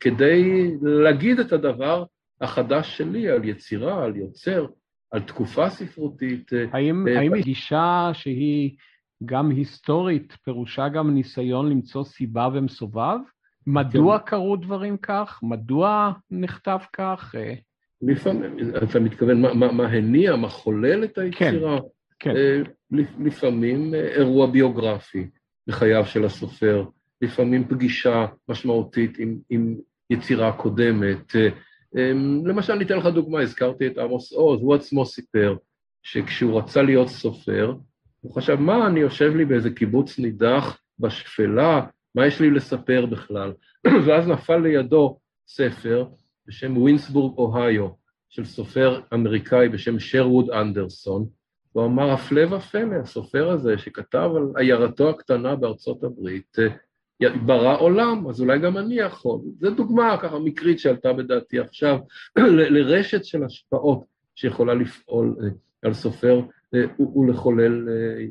כדי להגיד את הדבר החדש שלי על יצירה, על יוצר, על תקופה ספרותית. אה, האם, אה, האם היא גישה שהיא גם היסטורית, פירושה גם ניסיון למצוא סיבה ומסובב? מדוע כן. קרו דברים כך? מדוע נכתב כך? אה, לפעמים, אתה מתכוון מה, מה, מה הניע, מה חולל את היצירה? כן, כן. לפעמים אה, אירוע ביוגרפי בחייו של הסופר, לפעמים פגישה משמעותית עם, עם יצירה קודמת. אה, אמ, למשל, אני אתן לך דוגמה, הזכרתי את עמוס עוז, הוא עצמו סיפר שכשהוא רצה להיות סופר, הוא חשב, מה, אני יושב לי באיזה קיבוץ נידח בשפלה, מה יש לי לספר בכלל? ואז נפל לידו ספר בשם ווינסבורג, אוהיו, של סופר אמריקאי בשם שרווד אנדרסון, הוא אמר, הפלא ופלא, הסופר הזה שכתב על עיירתו הקטנה בארצות הברית, אה, ברא עולם, אז אולי גם אני יכול. זו דוגמה ככה מקרית שעלתה בדעתי עכשיו, לרשת של השפעות שיכולה לפעול אה, על סופר אה, ולחולל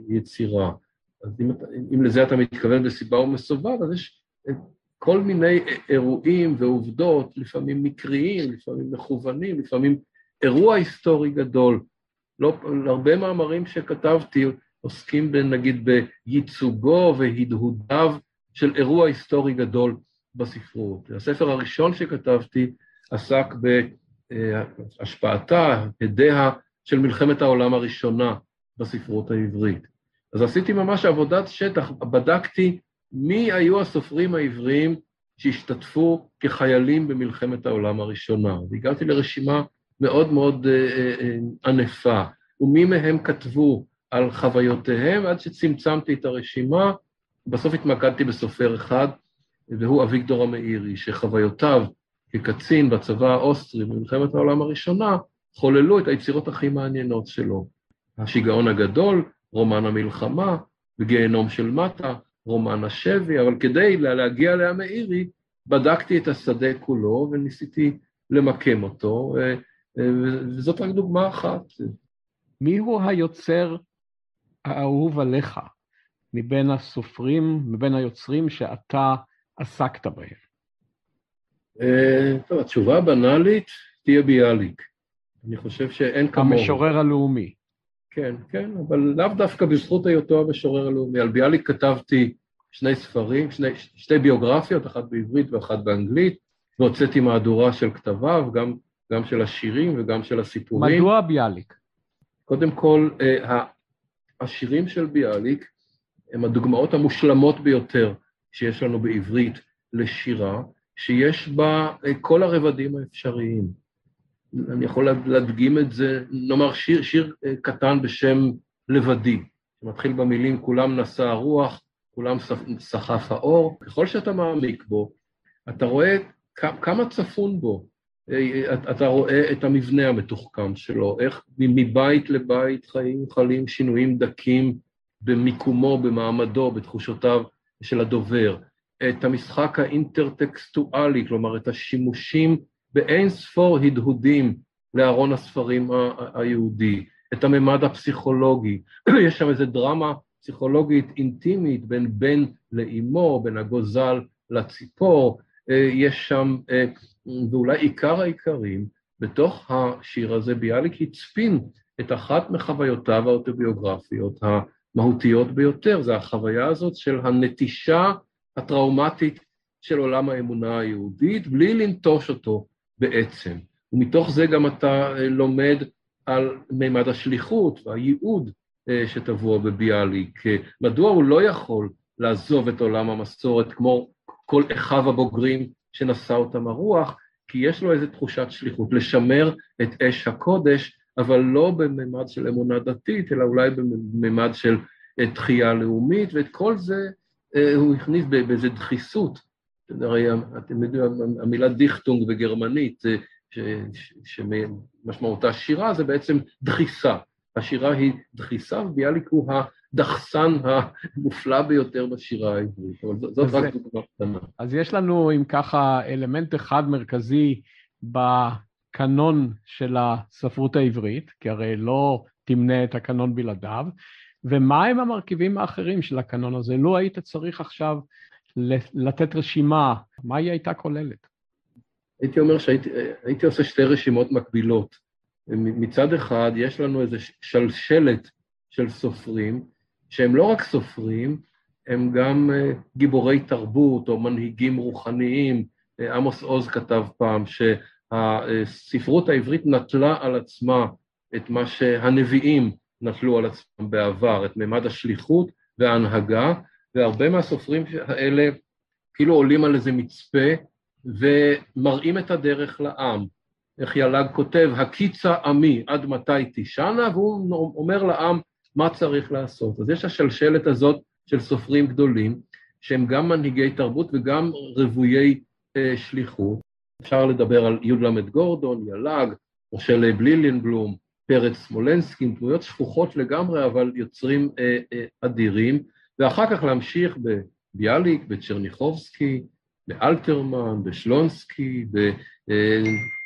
יצירה. אז אם, אם לזה אתה מתכוון בסיבה ומסובב, אז יש כל מיני אירועים ועובדות, לפעמים מקריים, לפעמים מכוונים, לפעמים אירוע היסטורי גדול. לא, הרבה מאמרים שכתבתי עוסקים נגיד בייצוגו והדהודיו של אירוע היסטורי גדול בספרות. הספר הראשון שכתבתי עסק בהשפעתה, הדיה של מלחמת העולם הראשונה בספרות העברית. אז עשיתי ממש עבודת שטח, בדקתי מי היו הסופרים העבריים שהשתתפו כחיילים במלחמת העולם הראשונה. והגעתי לרשימה מאוד מאוד אה, אה, אה, ענפה, ומי מהם כתבו על חוויותיהם, עד שצמצמתי את הרשימה, בסוף התמקדתי בסופר אחד, והוא אביגדור המאירי, שחוויותיו כקצין בצבא האוסטרי במלחמת העולם הראשונה, חוללו את היצירות הכי מעניינות שלו. השיגעון הגדול, רומן המלחמה, וגיהנום של מטה, רומן השבי, אבל כדי להגיע להמאירי, בדקתי את השדה כולו וניסיתי למקם אותו, וזאת רק דוגמה אחת. מי הוא היוצר האהוב עליך מבין הסופרים, מבין היוצרים שאתה עסקת בהם? אה, טוב, התשובה הבנאלית תהיה ביאליק. אני חושב שאין כמוהו. המשורר הלאומי. כן, כן, אבל לאו דווקא בזכות היותו המשורר הלאומי. על ביאליק כתבתי שני ספרים, שני, שתי ביוגרפיות, אחת בעברית ואחת באנגלית, והוצאתי מהדורה של כתביו, גם, גם של השירים וגם של הסיפורים. מדוע ביאליק? קודם כל, אה, השירים של ביאליק הם הדוגמאות המושלמות ביותר שיש לנו בעברית לשירה, שיש בה אה, כל הרבדים האפשריים. אני יכול להדגים את זה, נאמר שיר, שיר אה, קטן בשם לבדי, שמתחיל במילים כולם נשא הרוח, כולם סחף האור, ככל שאתה מעמיק בו, אתה רואה כמה צפון בו, אה, אתה רואה את המבנה המתוחכם שלו, איך מבית לבית חיים חלים שינויים דקים במיקומו, במעמדו, בתחושותיו של הדובר, את המשחק האינטרטקסטואלי, כלומר את השימושים באין ספור הדהודים לארון הספרים היהודי, את הממד הפסיכולוגי, יש שם איזו דרמה פסיכולוגית אינטימית בין בן לאימו, בין הגוזל לציפור, אה, יש שם, אה, ואולי עיקר העיקרים, בתוך השיר הזה ביאליק הצפין את אחת מחוויותיו האוטוביוגרפיות המהותיות ביותר, זה החוויה הזאת של הנטישה הטראומטית של עולם האמונה היהודית, בלי לנטוש אותו בעצם. ומתוך זה גם אתה לומד על מימד השליחות והייעוד שטבוע בביאליק. מדוע הוא לא יכול לעזוב את עולם המסורת כמו כל אחיו הבוגרים שנשא אותם הרוח, כי יש לו איזו תחושת שליחות, לשמר את אש הקודש, אבל לא בממד של אמונה דתית, אלא אולי בממד של תחייה לאומית, ואת כל זה אה, הוא הכניס באיזו דחיסות. הרי אתם יודעים, המילה דיכטונג בגרמנית, אה, שמשמעותה שירה, זה בעצם דחיסה. השירה היא דחיסה, וביאליק הוא הדחסן המופלא ביותר בשירה העברית, אבל זאת רק דוגמה קטנה. אז יש לנו, אם ככה, אלמנט אחד מרכזי בקנון של הספרות העברית, כי הרי לא תמנה את הקנון בלעדיו, ומהם המרכיבים האחרים של הקנון הזה? לו היית צריך עכשיו לתת רשימה, מה היא הייתה כוללת? הייתי אומר שהייתי עושה שתי רשימות מקבילות. מצד אחד, יש לנו איזו שלשלת של סופרים, שהם לא רק סופרים, הם גם אה, גיבורי תרבות או מנהיגים רוחניים. אה, עמוס עוז כתב פעם שהספרות העברית נטלה על עצמה את מה שהנביאים נטלו על עצמם בעבר, את מימד השליחות וההנהגה, והרבה מהסופרים האלה כאילו עולים על איזה מצפה ומראים את הדרך לעם. איך יל"ג כותב, הקיצה עמי עד מתי תישנה, והוא אומר לעם מה צריך לעשות. אז יש השלשלת הזאת של סופרים גדולים, שהם גם מנהיגי תרבות וגם רוויי אה, שליחות. אפשר לדבר על י"ל גורדון, יל"ג, משה בלילנבלום, פרץ סמולנסקי, דמויות שכוחות לגמרי, אבל יוצרים אה, אה, אדירים, ואחר כך להמשיך בביאליק, בצ'רניחובסקי, באלתרמן, בשלונסקי,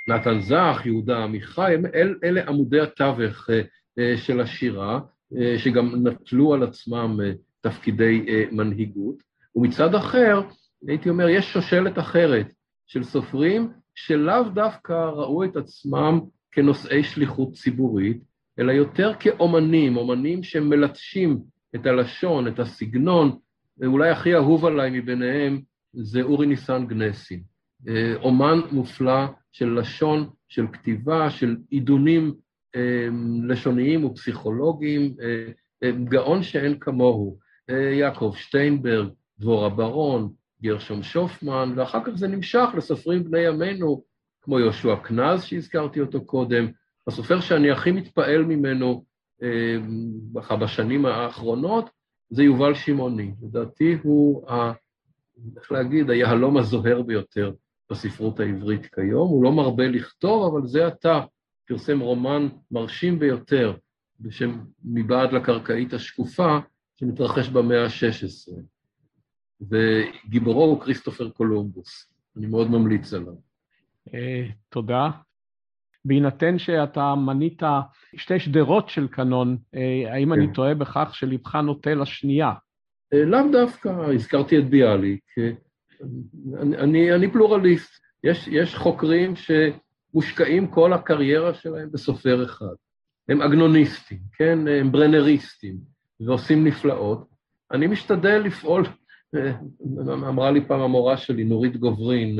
בנתן זך, יהודה עמיחי, אל, אלה עמודי התווך אה, אה, של השירה, אה, שגם נטלו על עצמם תפקידי מנהיגות, ומצד אחר, הייתי אומר, יש שושלת אחרת של סופרים שלאו דווקא ראו את עצמם כנושאי שליחות ציבורית, אלא יותר כאומנים, אומנים שמלטשים את הלשון, את הסגנון, ואולי הכי אהוב עליי מביניהם זה אורי ניסן גנסין. אה, אומן מופלא של לשון, של כתיבה, של עידונים אה, לשוניים ופסיכולוגיים, אה, גאון שאין כמוהו. יעקב שטיינברג, דבורה ברון, גרשום שופמן, ואחר כך זה נמשך לסופרים בני ימינו, כמו יהושע קנז שהזכרתי אותו קודם, הסופר שאני הכי מתפעל ממנו אה, בשנים האחרונות זה יובל שמעוני. לדעתי הוא, ה, איך להגיד, היהלום הזוהר ביותר בספרות העברית כיום. הוא לא מרבה לכתוב, אבל זה עתה פרסם רומן מרשים ביותר בשם מבעד לקרקעית השקופה, שמתרחש במאה ה-16. וגיבורו הוא כריסטופר קולומבוס. אני מאוד ממליץ עליו. אה, תודה. בהינתן שאתה מנית שתי שדרות של קנון, אה, האם אני כן. טועה בכך שלבך נוטה לשנייה? אה, לאו דווקא, הזכרתי את ביאליק. אני, אני, אני פלורליסט. יש, יש חוקרים שמושקעים כל הקריירה שלהם בסופר אחד. הם אגנוניסטים, כן? הם ברנריסטים, ועושים נפלאות. אני משתדל לפעול, אמרה לי פעם המורה שלי, נורית גוברין,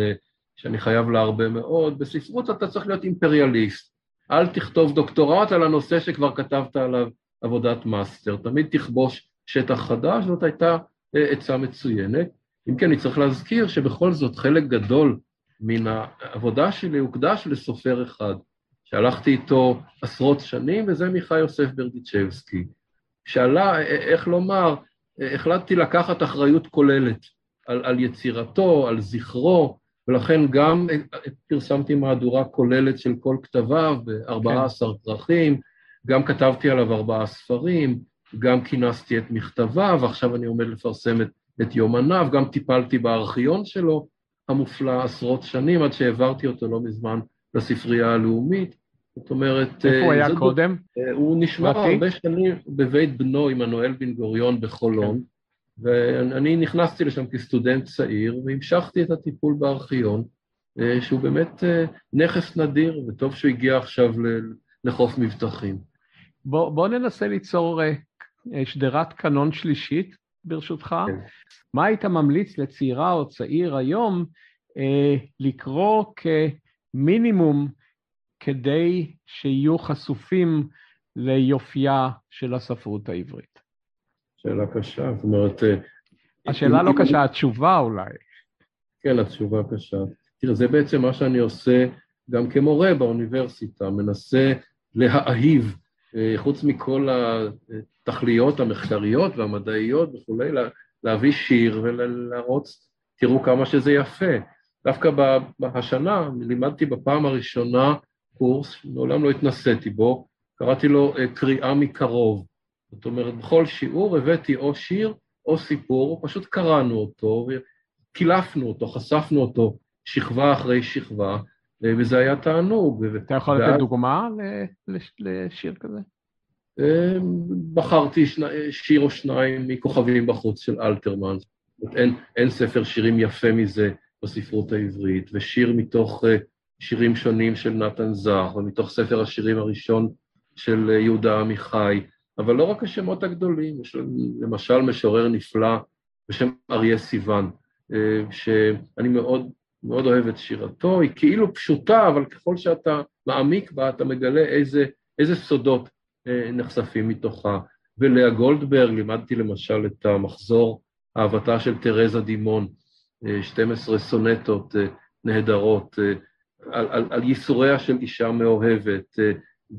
שאני חייב לה הרבה מאוד, בספרות אתה צריך להיות אימפריאליסט. אל תכתוב דוקטורט על הנושא שכבר כתבת עליו עבודת מאסטר, תמיד תכבוש שטח חדש, זאת הייתה אה, עצה מצוינת. אם כן, אני צריך להזכיר שבכל זאת חלק גדול מן העבודה שלי הוקדש לסופר אחד, שהלכתי איתו עשרות שנים, וזה מיכה יוסף ברדיצ'בסקי. שאלה, אה, איך לומר, אה, החלטתי לקחת אחריות כוללת על, על יצירתו, על זכרו, ולכן גם פרסמתי מהדורה כוללת של כל כתביו ב-14 כן. כרכים, גם כתבתי עליו ארבעה ספרים, גם כינסתי את מכתביו, ועכשיו אני עומד לפרסם את, את יומניו, גם טיפלתי בארכיון שלו המופלא עשרות שנים, עד שהעברתי אותו לא מזמן לספרייה הלאומית. זאת אומרת... איפה הוא היה קודם? הוא נשמע הרבה שנים בבית בנו, עמנואל בן גוריון בחולון. כן. ואני נכנסתי לשם כסטודנט צעיר והמשכתי את הטיפול בארכיון, אה, שהוא באמת אה, נכס נדיר, וטוב שהוא הגיע עכשיו לחוף מבטחים. בוא, בוא ננסה ליצור אה, שדרת קנון שלישית, ברשותך. כן. מה היית ממליץ לצעירה או צעיר היום לקרוא כמינימום כדי שיהיו חשופים ליופייה של הספרות העברית? שאלה קשה, זאת אומרת... השאלה לא קשה, התשובה אולי. כן, התשובה קשה. תראה, זה בעצם מה שאני עושה גם כמורה באוניברסיטה, מנסה להאהיב, אה, חוץ מכל התכליות המחקריות והמדעיות וכולי, להביא שיר ולהראות, תראו כמה שזה יפה. דווקא השנה לימדתי בפעם הראשונה קורס, מעולם לא התנסיתי בו, קראתי לו אה, קריאה מקרוב. זאת אומרת, בכל שיעור הבאתי או שיר או סיפור, פשוט קראנו אותו, קילפנו אותו, חשפנו אותו שכבה אחרי שכבה, וזה היה תענוג. אתה יכול לתת דוגמה לשיר כזה? אמ, בחרתי שיר או שניים מכוכבים בחוץ של אלתרמן. אין, אין ספר שירים יפה מזה בספרות העברית, ושיר מתוך אה, שירים שונים של נתן זך, ומתוך ספר השירים הראשון של אה, יהודה עמיחי, אבל לא רק השמות הגדולים, יש למשל משורר נפלא בשם אריה סיוון, אה, שאני מאוד מאוד אוהב את שירתו, היא כאילו פשוטה, אבל ככל שאתה מעמיק בה, אתה מגלה איזה, איזה סודות אה, נחשפים מתוכה. ולאה גולדברג, לימדתי למשל את המחזור אהבתה של תרזה דימון, 12 אה, סונטות נהדרות, על, על, על ייסוריה של אישה מאוהבת,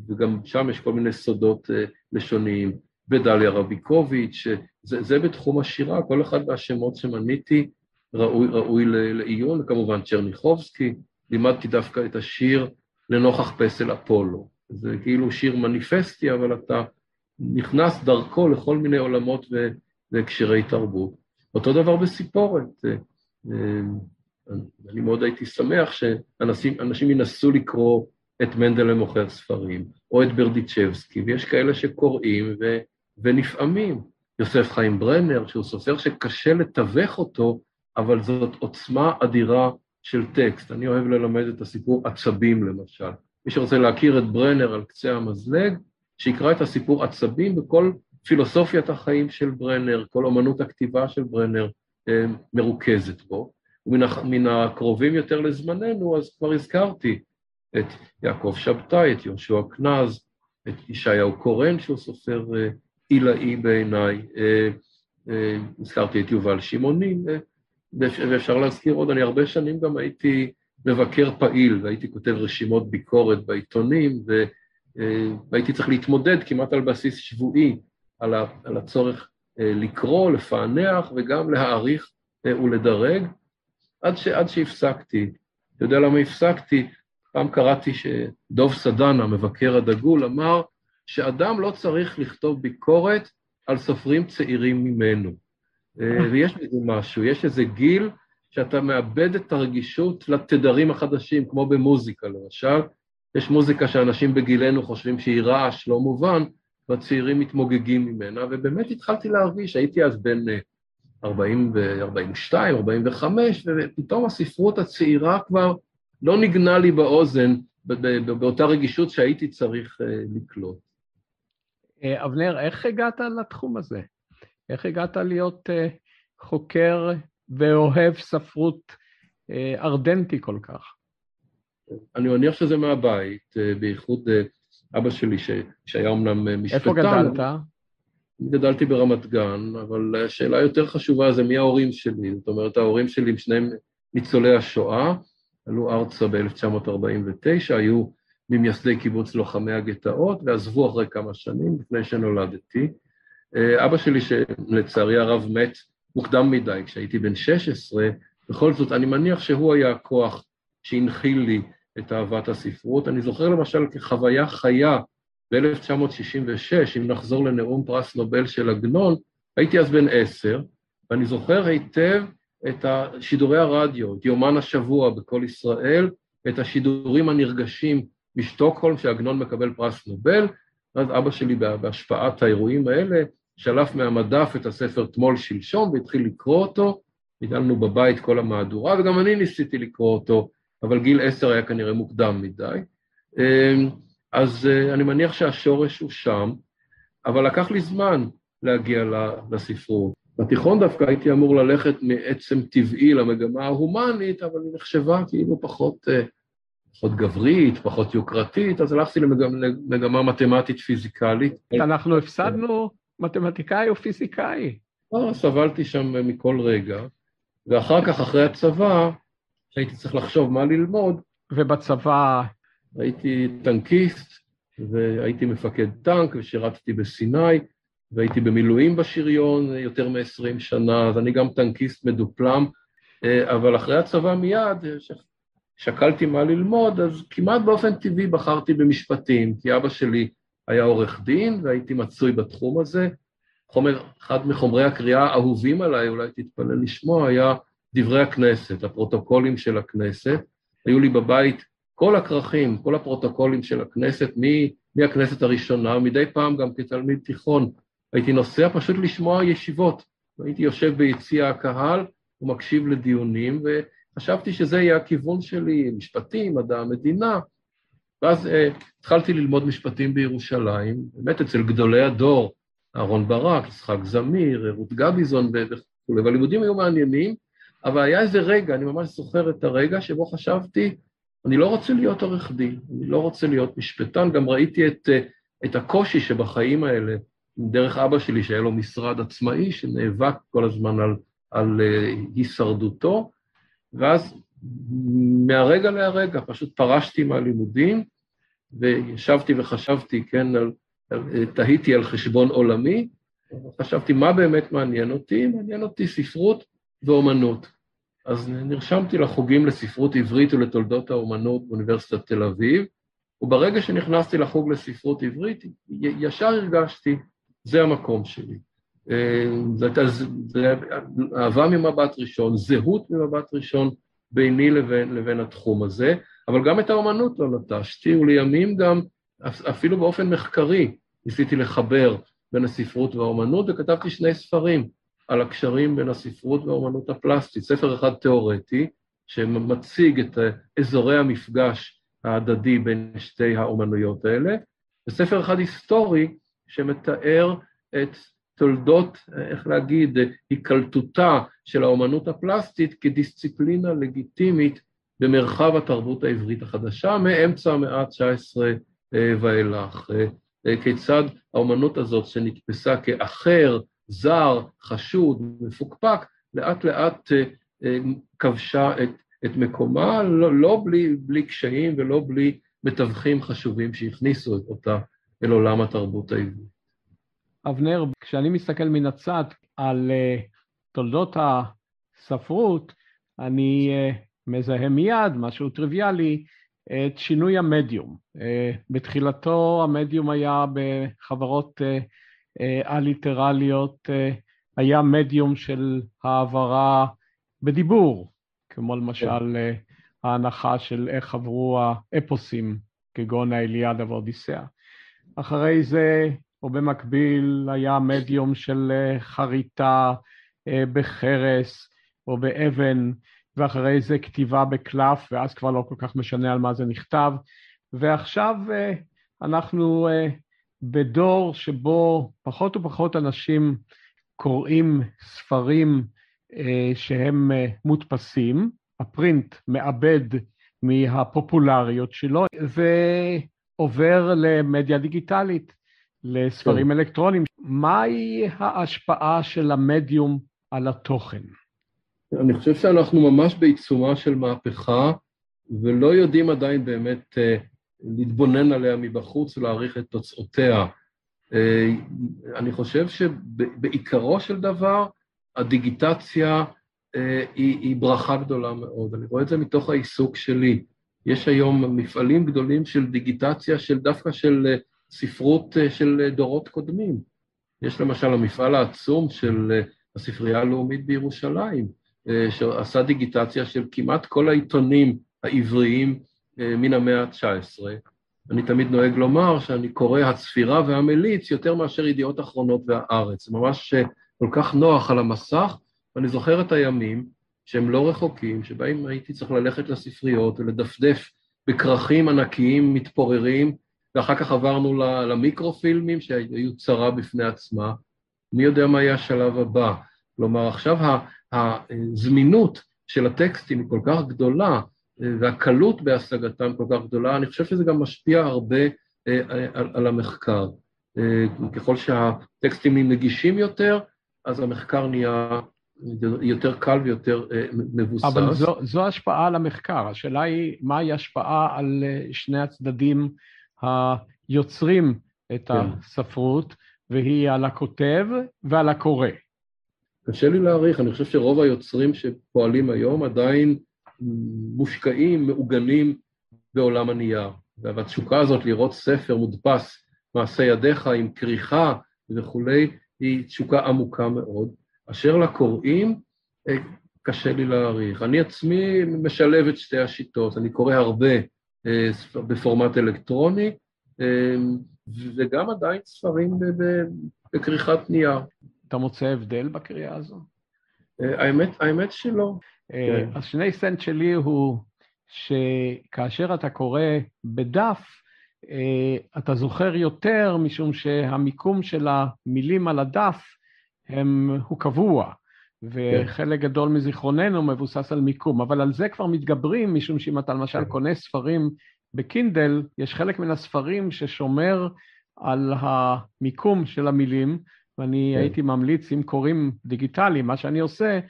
וגם שם יש כל מיני סודות לשוניים. ודליה רביקוביץ', זה, זה בתחום השירה, כל אחד מהשמות שמניתי ראוי, ראוי לעיון, וכמובן צ'רניחובסקי, לימדתי דווקא את השיר לנוכח פסל אפולו. זה כאילו שיר מניפסטי, אבל אתה נכנס דרכו לכל מיני עולמות והקשרי תרבות. אותו דבר בסיפורת. אני מאוד הייתי שמח שאנשים ינסו לקרוא את מנדל למוכר ספרים, או את ברדיצ'בסקי, ויש כאלה שקוראים ו, ונפעמים. יוסף חיים ברנר, שהוא סופר שקשה לתווך אותו, אבל זאת עוצמה אדירה של טקסט. אני אוהב ללמד את הסיפור עצבים, למשל. מי שרוצה להכיר את ברנר על קצה המזלג, שיקרא את הסיפור עצבים בכל פילוסופיית החיים של ברנר, כל אומנות הכתיבה של ברנר אה, מרוכזת בו. ומן הקרובים יותר לזמננו, אז כבר הזכרתי את יעקב שבתאי, את יהושע קנז, את ישעיהו קורן, שהוא סופר אה, עילאי בעיניי, אה, הזכרתי את יובל שמעוני, ואפשר להזכיר עוד, אני הרבה שנים גם הייתי מבקר פעיל, והייתי כותב רשימות ביקורת בעיתונים, אה, והייתי צריך להתמודד כמעט על בסיס שבועי על, הצורך אה, לקרוא, לפענח וגם להעריך אה, ולדרג, עד, ש, עד שהפסקתי. אתה יודע למה הפסקתי? פעם קראתי שדוב סדן, המבקר הדגול, אמר שאדם לא צריך לכתוב ביקורת על סופרים צעירים ממנו. אה, ויש בזה משהו, יש איזה גיל שאתה מאבד את הרגישות לתדרים החדשים, כמו במוזיקה למשל. יש מוזיקה שאנשים בגילנו חושבים שהיא רעש לא מובן, והצעירים מתמוגגים ממנה, ובאמת התחלתי להרגיש, הייתי אז בן 40 ו-42, 45, ופתאום הספרות הצעירה כבר לא נגנה לי באוזן באותה רגישות שהייתי צריך אה, לקלוט. אה, אבנר, איך הגעת לתחום הזה? איך הגעת להיות uh, חוקר ואוהב ספרות ארדנטי כל כך? אני מניח שזה מהבית, בייחוד אבא שלי, ש... שהיה אומנם משפטן. איפה גדלת? גדלתי ברמת גן, אבל השאלה היותר חשובה זה מי ההורים שלי. זאת אומרת, ההורים שלי הם שניהם ניצולי השואה, עלו ארצה ב-1949, היו ממייסדי קיבוץ לוחמי הגטאות, ועזבו אחרי כמה שנים, לפני שנולדתי. אה, אבא שלי, שלצערי הרב מת מוקדם מדי, כשהייתי בן 16, בכל זאת, אני מניח שהוא היה הכוח שהנחיל לי את אהבת הספרות. אני זוכר למשל כחוויה חיה ב-1966, אם נחזור לנאום פרס נובל של עגנון, הייתי אז בן עשר, ואני זוכר היטב את שידורי הרדיו, את יומן השבוע בכל ישראל, את השידורים הנרגשים משטוקהולם, שעגנון מקבל פרס נובל, ואז אבא שלי בהשפעת האירועים האלה שלף מהמדף את הספר תמול שלשום והתחיל לקרוא אותו, ניתן בבית כל המהדורה, וגם אני ניסיתי לקרוא אותו, אבל גיל עשר היה כנראה מוקדם מדי. אמ, אז אה, אני מניח שהשורש הוא שם, אבל לקח לי זמן להגיע לספרות. בתיכון דווקא הייתי אמור ללכת מעצם טבעי למגמה ההומנית, אבל היא נחשבה כאילו פחות, אה, פחות גברית, פחות יוקרתית, אז הלכתי למגמה מתמטית פיזיקלית. אנחנו הפסדנו מתמטיקאי או פיזיקאי. לא, סבלתי שם מכל רגע, ואחר כך, אחרי הצבא, הייתי צריך לחשוב מה ללמוד. ובצבא? הייתי טנקיסט, והייתי מפקד טנק, ושירתתי בסיני, והייתי במילואים בשריון יותר מ-20 שנה, אז אני גם טנקיסט מדופלם, אה, אבל אחרי הצבא מיד, שקלתי מה ללמוד, אז כמעט באופן טבעי בחרתי במשפטים, כי אבא שלי היה עורך דין והייתי מצוי בתחום הזה. חומר, אחד מחומרי הקריאה האהובים עליי, אולי תתפלא לשמוע, היה דברי הכנסת, הפרוטוקולים של הכנסת. היו לי בבית כל הכרכים, כל הפרוטוקולים של הכנסת, מהכנסת הראשונה, מדי פעם גם כתלמיד תיכון. הייתי נוסע פשוט לשמוע ישיבות. הייתי יושב ביציע הקהל ומקשיב לדיונים, וחשבתי שזה יהיה הכיוון שלי, משפטים, מדע המדינה. ואז אה, התחלתי ללמוד משפטים בירושלים, באמת אצל גדולי הדור, אהרן ברק, יצחק זמיר, רות גביזון וכולי, והלימודים היו מעניינים, אבל היה איזה רגע, אני ממש זוכר את הרגע שבו חשבתי, אני לא רוצה להיות עורך דין, אני לא רוצה להיות משפטן, גם ראיתי את, אה, את הקושי שבחיים האלה, דרך אבא שלי, שהיה לו משרד עצמאי, שנאבק כל הזמן על, על uh, הישרדותו, ואז מהרגע להרגע פשוט פרשתי מהלימודים, וישבתי וחשבתי, כן, על, על, תהיתי על חשבון עולמי, חשבתי מה באמת מעניין אותי, מעניין אותי ספרות ואומנות. אז נרשמתי לחוגים לספרות עברית ולתולדות האומנות באוניברסיטת תל אביב, וברגע שנכנסתי לחוג לספרות עברית, ישר הרגשתי, זה המקום שלי. זאת אהבה ממבט ראשון, זהות ממבט ראשון ביני לבין, לבין התחום הזה, אבל גם את האומנות לא נטשתי, ולימים גם, אפילו באופן מחקרי, ניסיתי לחבר בין הספרות והאומנות, וכתבתי שני ספרים על הקשרים בין הספרות והאומנות הפלסטית. ספר אחד תיאורטי, שמציג את אזורי המפגש ההדדי בין שתי האומנויות האלה, וספר אחד היסטורי, שמתאר את תולדות, איך להגיד, היקלטותה של האומנות הפלסטית כדיסציפלינה לגיטימית במרחב התרבות העברית החדשה, מאמצע המאה ה-19 אה, ואילך. אה, אה, כיצד האומנות הזאת שנתפסה כאחר, זר, חשוד, מפוקפק, לאט לאט כבשה את, את מקומה, לא, לא בלי, בלי קשיים ולא בלי מתווכים חשובים שהכניסו אותה אל עולם התרבות העברית. אבנר, כשאני מסתכל מן הצד על uh, תולדות הספרות, אני uh, מזהה מיד, משהו טריוויאלי, את שינוי המדיום. Uh, בתחילתו המדיום היה בחברות א-ליטרליות, uh, היה מדיום של העברה בדיבור, כמו למשל uh, ההנחה של איך עברו האפוסים, כגון האליאדה ואודיסאה. אחרי זה או במקביל היה מדיום של אה, חריטה אה, בחרס או באבן, ואחרי זה כתיבה בקלף, ואז כבר לא כל כך משנה על מה זה נכתב. ועכשיו אה, אנחנו בדור שבו פחות ופחות אנשים קוראים ספרים שהם מודפסים, הפרינט מאבד מהפופולריות שלו ועובר למדיה דיגיטלית. לספרים כן. אלקטרוניים. מהי ההשפעה של המדיום על התוכן? אני חושב שאנחנו ממש בעיצומה של מהפכה, ולא יודעים עדיין באמת uh, להתבונן עליה מבחוץ ולהעריך את תוצאותיה. Uh, אני חושב שבעיקרו של דבר, הדיגיטציה uh, היא, היא ברכה גדולה מאוד. אני רואה את זה מתוך העיסוק שלי. יש היום מפעלים גדולים של דיגיטציה, של דווקא של ספרות אה, של דורות קודמים. יש למשל המפעל העצום של אה, הספרייה הלאומית בירושלים, אה, שעשה דיגיטציה של כמעט כל העיתונים העבריים מן המאה ה-19. אני תמיד נוהג לומר שאני קורא הצפירה והמליץ יותר מאשר ידיעות אחרונות והארץ. ממש כל כך נוח על המסך, ואני זוכר את הימים שהם לא רחוקים, שבהם הייתי צריך ללכת לספריות ולדפדף בכרכים ענקיים מתפוררים ואחר כך עברנו למיקרופילמים שהיו צרה בפני עצמה. מי יודע מה יהיה השלב הבא? כלומר, עכשיו הזמינות של הטקסטים היא כל כך גדולה, והקלות בהשגתם כל כך גדולה, אני חושב שזה גם משפיע הרבה על, על המחקר. ככל שהטקסטים נגישים יותר, אז המחקר נהיה יותר קל ויותר מבוסס. אבל זו, זו השפעה על המחקר. השאלה היא, מהי השפעה על שני הצדדים היוצרים את כן. הספרות, והיא על הכותב ועל הקורא. קשה לי להעריך, אני חושב שרוב היוצרים שפועלים היום עדיין מושקעים, מעוגנים בעולם הנייר. והתשוקה הזאת לראות ספר מודפס, מעשה ידיך עם כריכה וכולי, היא תשוקה עמוקה מאוד. אשר לקוראים, אה, קשה לי להעריך. אני עצמי משלב את שתי השיטות, אני קורא הרבה אה, בפורמט אלקטרוני, אה, וגם עדיין ספרים בכריכת נייר. אתה מוצא הבדל בקריאה הזו? האמת, האמת שלא. כן. השני סנט שלי הוא שכאשר אתה קורא בדף, אתה זוכר יותר, משום שהמיקום של המילים על הדף הם, הוא קבוע, וחלק כן. גדול מזיכרוננו מבוסס על מיקום, אבל על זה כבר מתגברים, משום שאם אתה למשל כן. קונה ספרים בקינדל, יש חלק מן הספרים ששומר על המיקום של המילים, ואני כן. הייתי ממליץ, אם קוראים דיגיטלי, מה שאני עושה,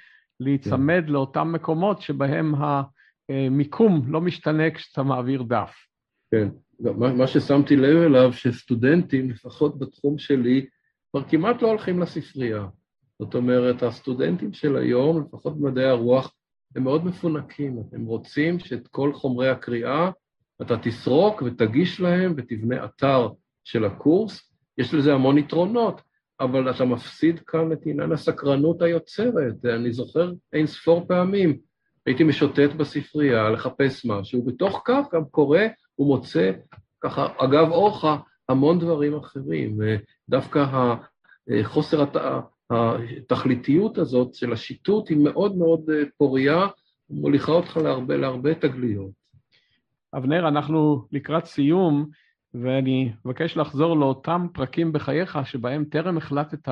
להיצמד כן. לאותם מקומות שבהם המיקום לא משתנה כשאתה מעביר דף. כן, מה, מה ששמתי לב אליו, שסטודנטים, לפחות בתחום שלי, כבר כמעט לא הולכים לספרייה. זאת אומרת, הסטודנטים של היום, לפחות במדעי הרוח, הם מאוד מפונקים. הם רוצים שאת כל חומרי הקריאה אתה תסרוק ותגיש להם ותבנה אתר של הקורס. יש לזה המון יתרונות, אבל אתה מפסיד כאן את עניין הסקרנות היוצרת. אני זוכר אין ספור פעמים, הייתי משוטט בספרייה לחפש משהו, בתוך כך גם קורא ומוצא, ככה, אגב אורחה, המון דברים אחרים. דווקא החוסר התכליתיות הזאת של השיטוט היא מאוד מאוד פורייה, מוליכה אותך להרבה, להרבה תגליות. אבנר, אנחנו לקראת סיום, ואני מבקש לחזור לאותם פרקים בחייך שבהם טרם החלטת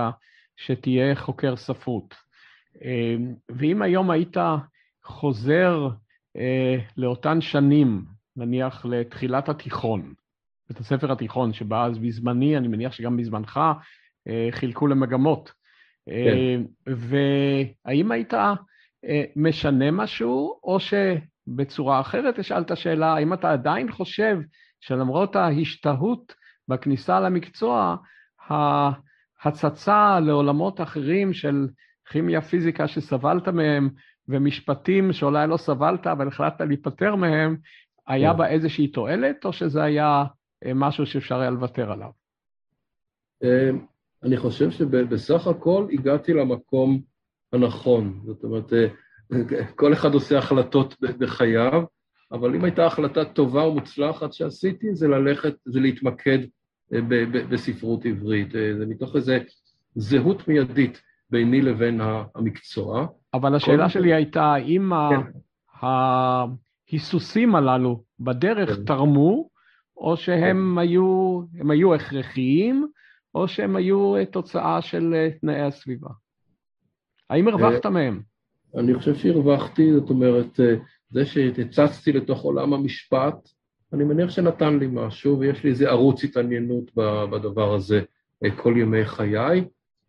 שתהיה חוקר ספרות. ואם היום היית חוזר אה, לאותן שנים, נניח לתחילת התיכון, בית הספר התיכון, שבה אז בזמני, אני מניח שגם בזמנך, אה, חילקו למגמות. כן. והאם היית אה, משנה משהו, או שבצורה אחרת אשאל שאלה, האם אתה עדיין חושב שלמרות ההשתהות בכניסה למקצוע, ההצצה לעולמות אחרים של כימיה, פיזיקה שסבלת מהם, ומשפטים שאולי לא סבלת, אבל החלטת להיפטר מהם, היה כן. בה איזושהי תועלת, או שזה היה אה, משהו שאפשר היה לוותר עליו? אה, אני חושב שבסך הכל הגעתי למקום הנכון. זאת אומרת, אה, כל אחד עושה החלטות בחייו, אבל אם הייתה החלטה טובה ומוצלחת שעשיתי, זה ללכת, זה להתמקד בספרות עברית. זה מתוך איזו זהות מיידית ביני לבין המקצוע. אבל השאלה כל... שלי הייתה, האם כן. ההיסוסים הללו בדרך כן. תרמו, או שהם כן. היו, היו הכרחיים, או שהם היו אה, תוצאה של אה, תנאי הסביבה. האם הרווחת אה, מהם? אני חושב שהרווחתי, זאת אומרת, זה שהצצתי לתוך עולם המשפט, אני מניח שנתן לי משהו, ויש לי איזה ערוץ התעניינות בדבר הזה כל ימי חיי.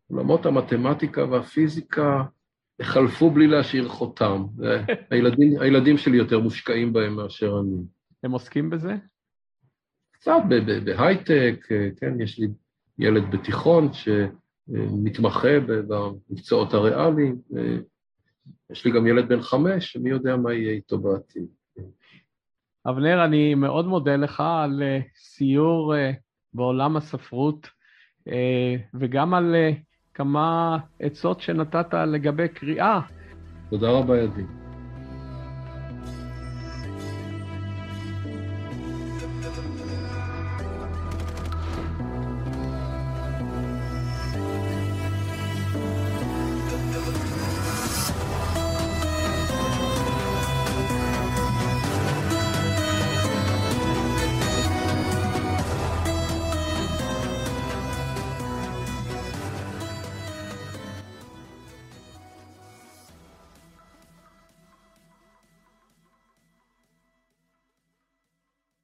עולמות המתמטיקה והפיזיקה חלפו בלי להשאיר חותם. הילדים, הילדים שלי יותר מושקעים בהם מאשר אני. הם עוסקים בזה? קצת בהייטק, כן, יש לי ילד בתיכון שמתמחה במקצועות הריאליים, יש לי גם ילד בן חמש, מי יודע מה יהיה איתו בעתיד. אבנר, אני מאוד מודה לך על אה, סיור אה, בעולם הספרות, אה, וגם על כמה עצות שנתת לגבי קריאה. תודה רבה, ידי.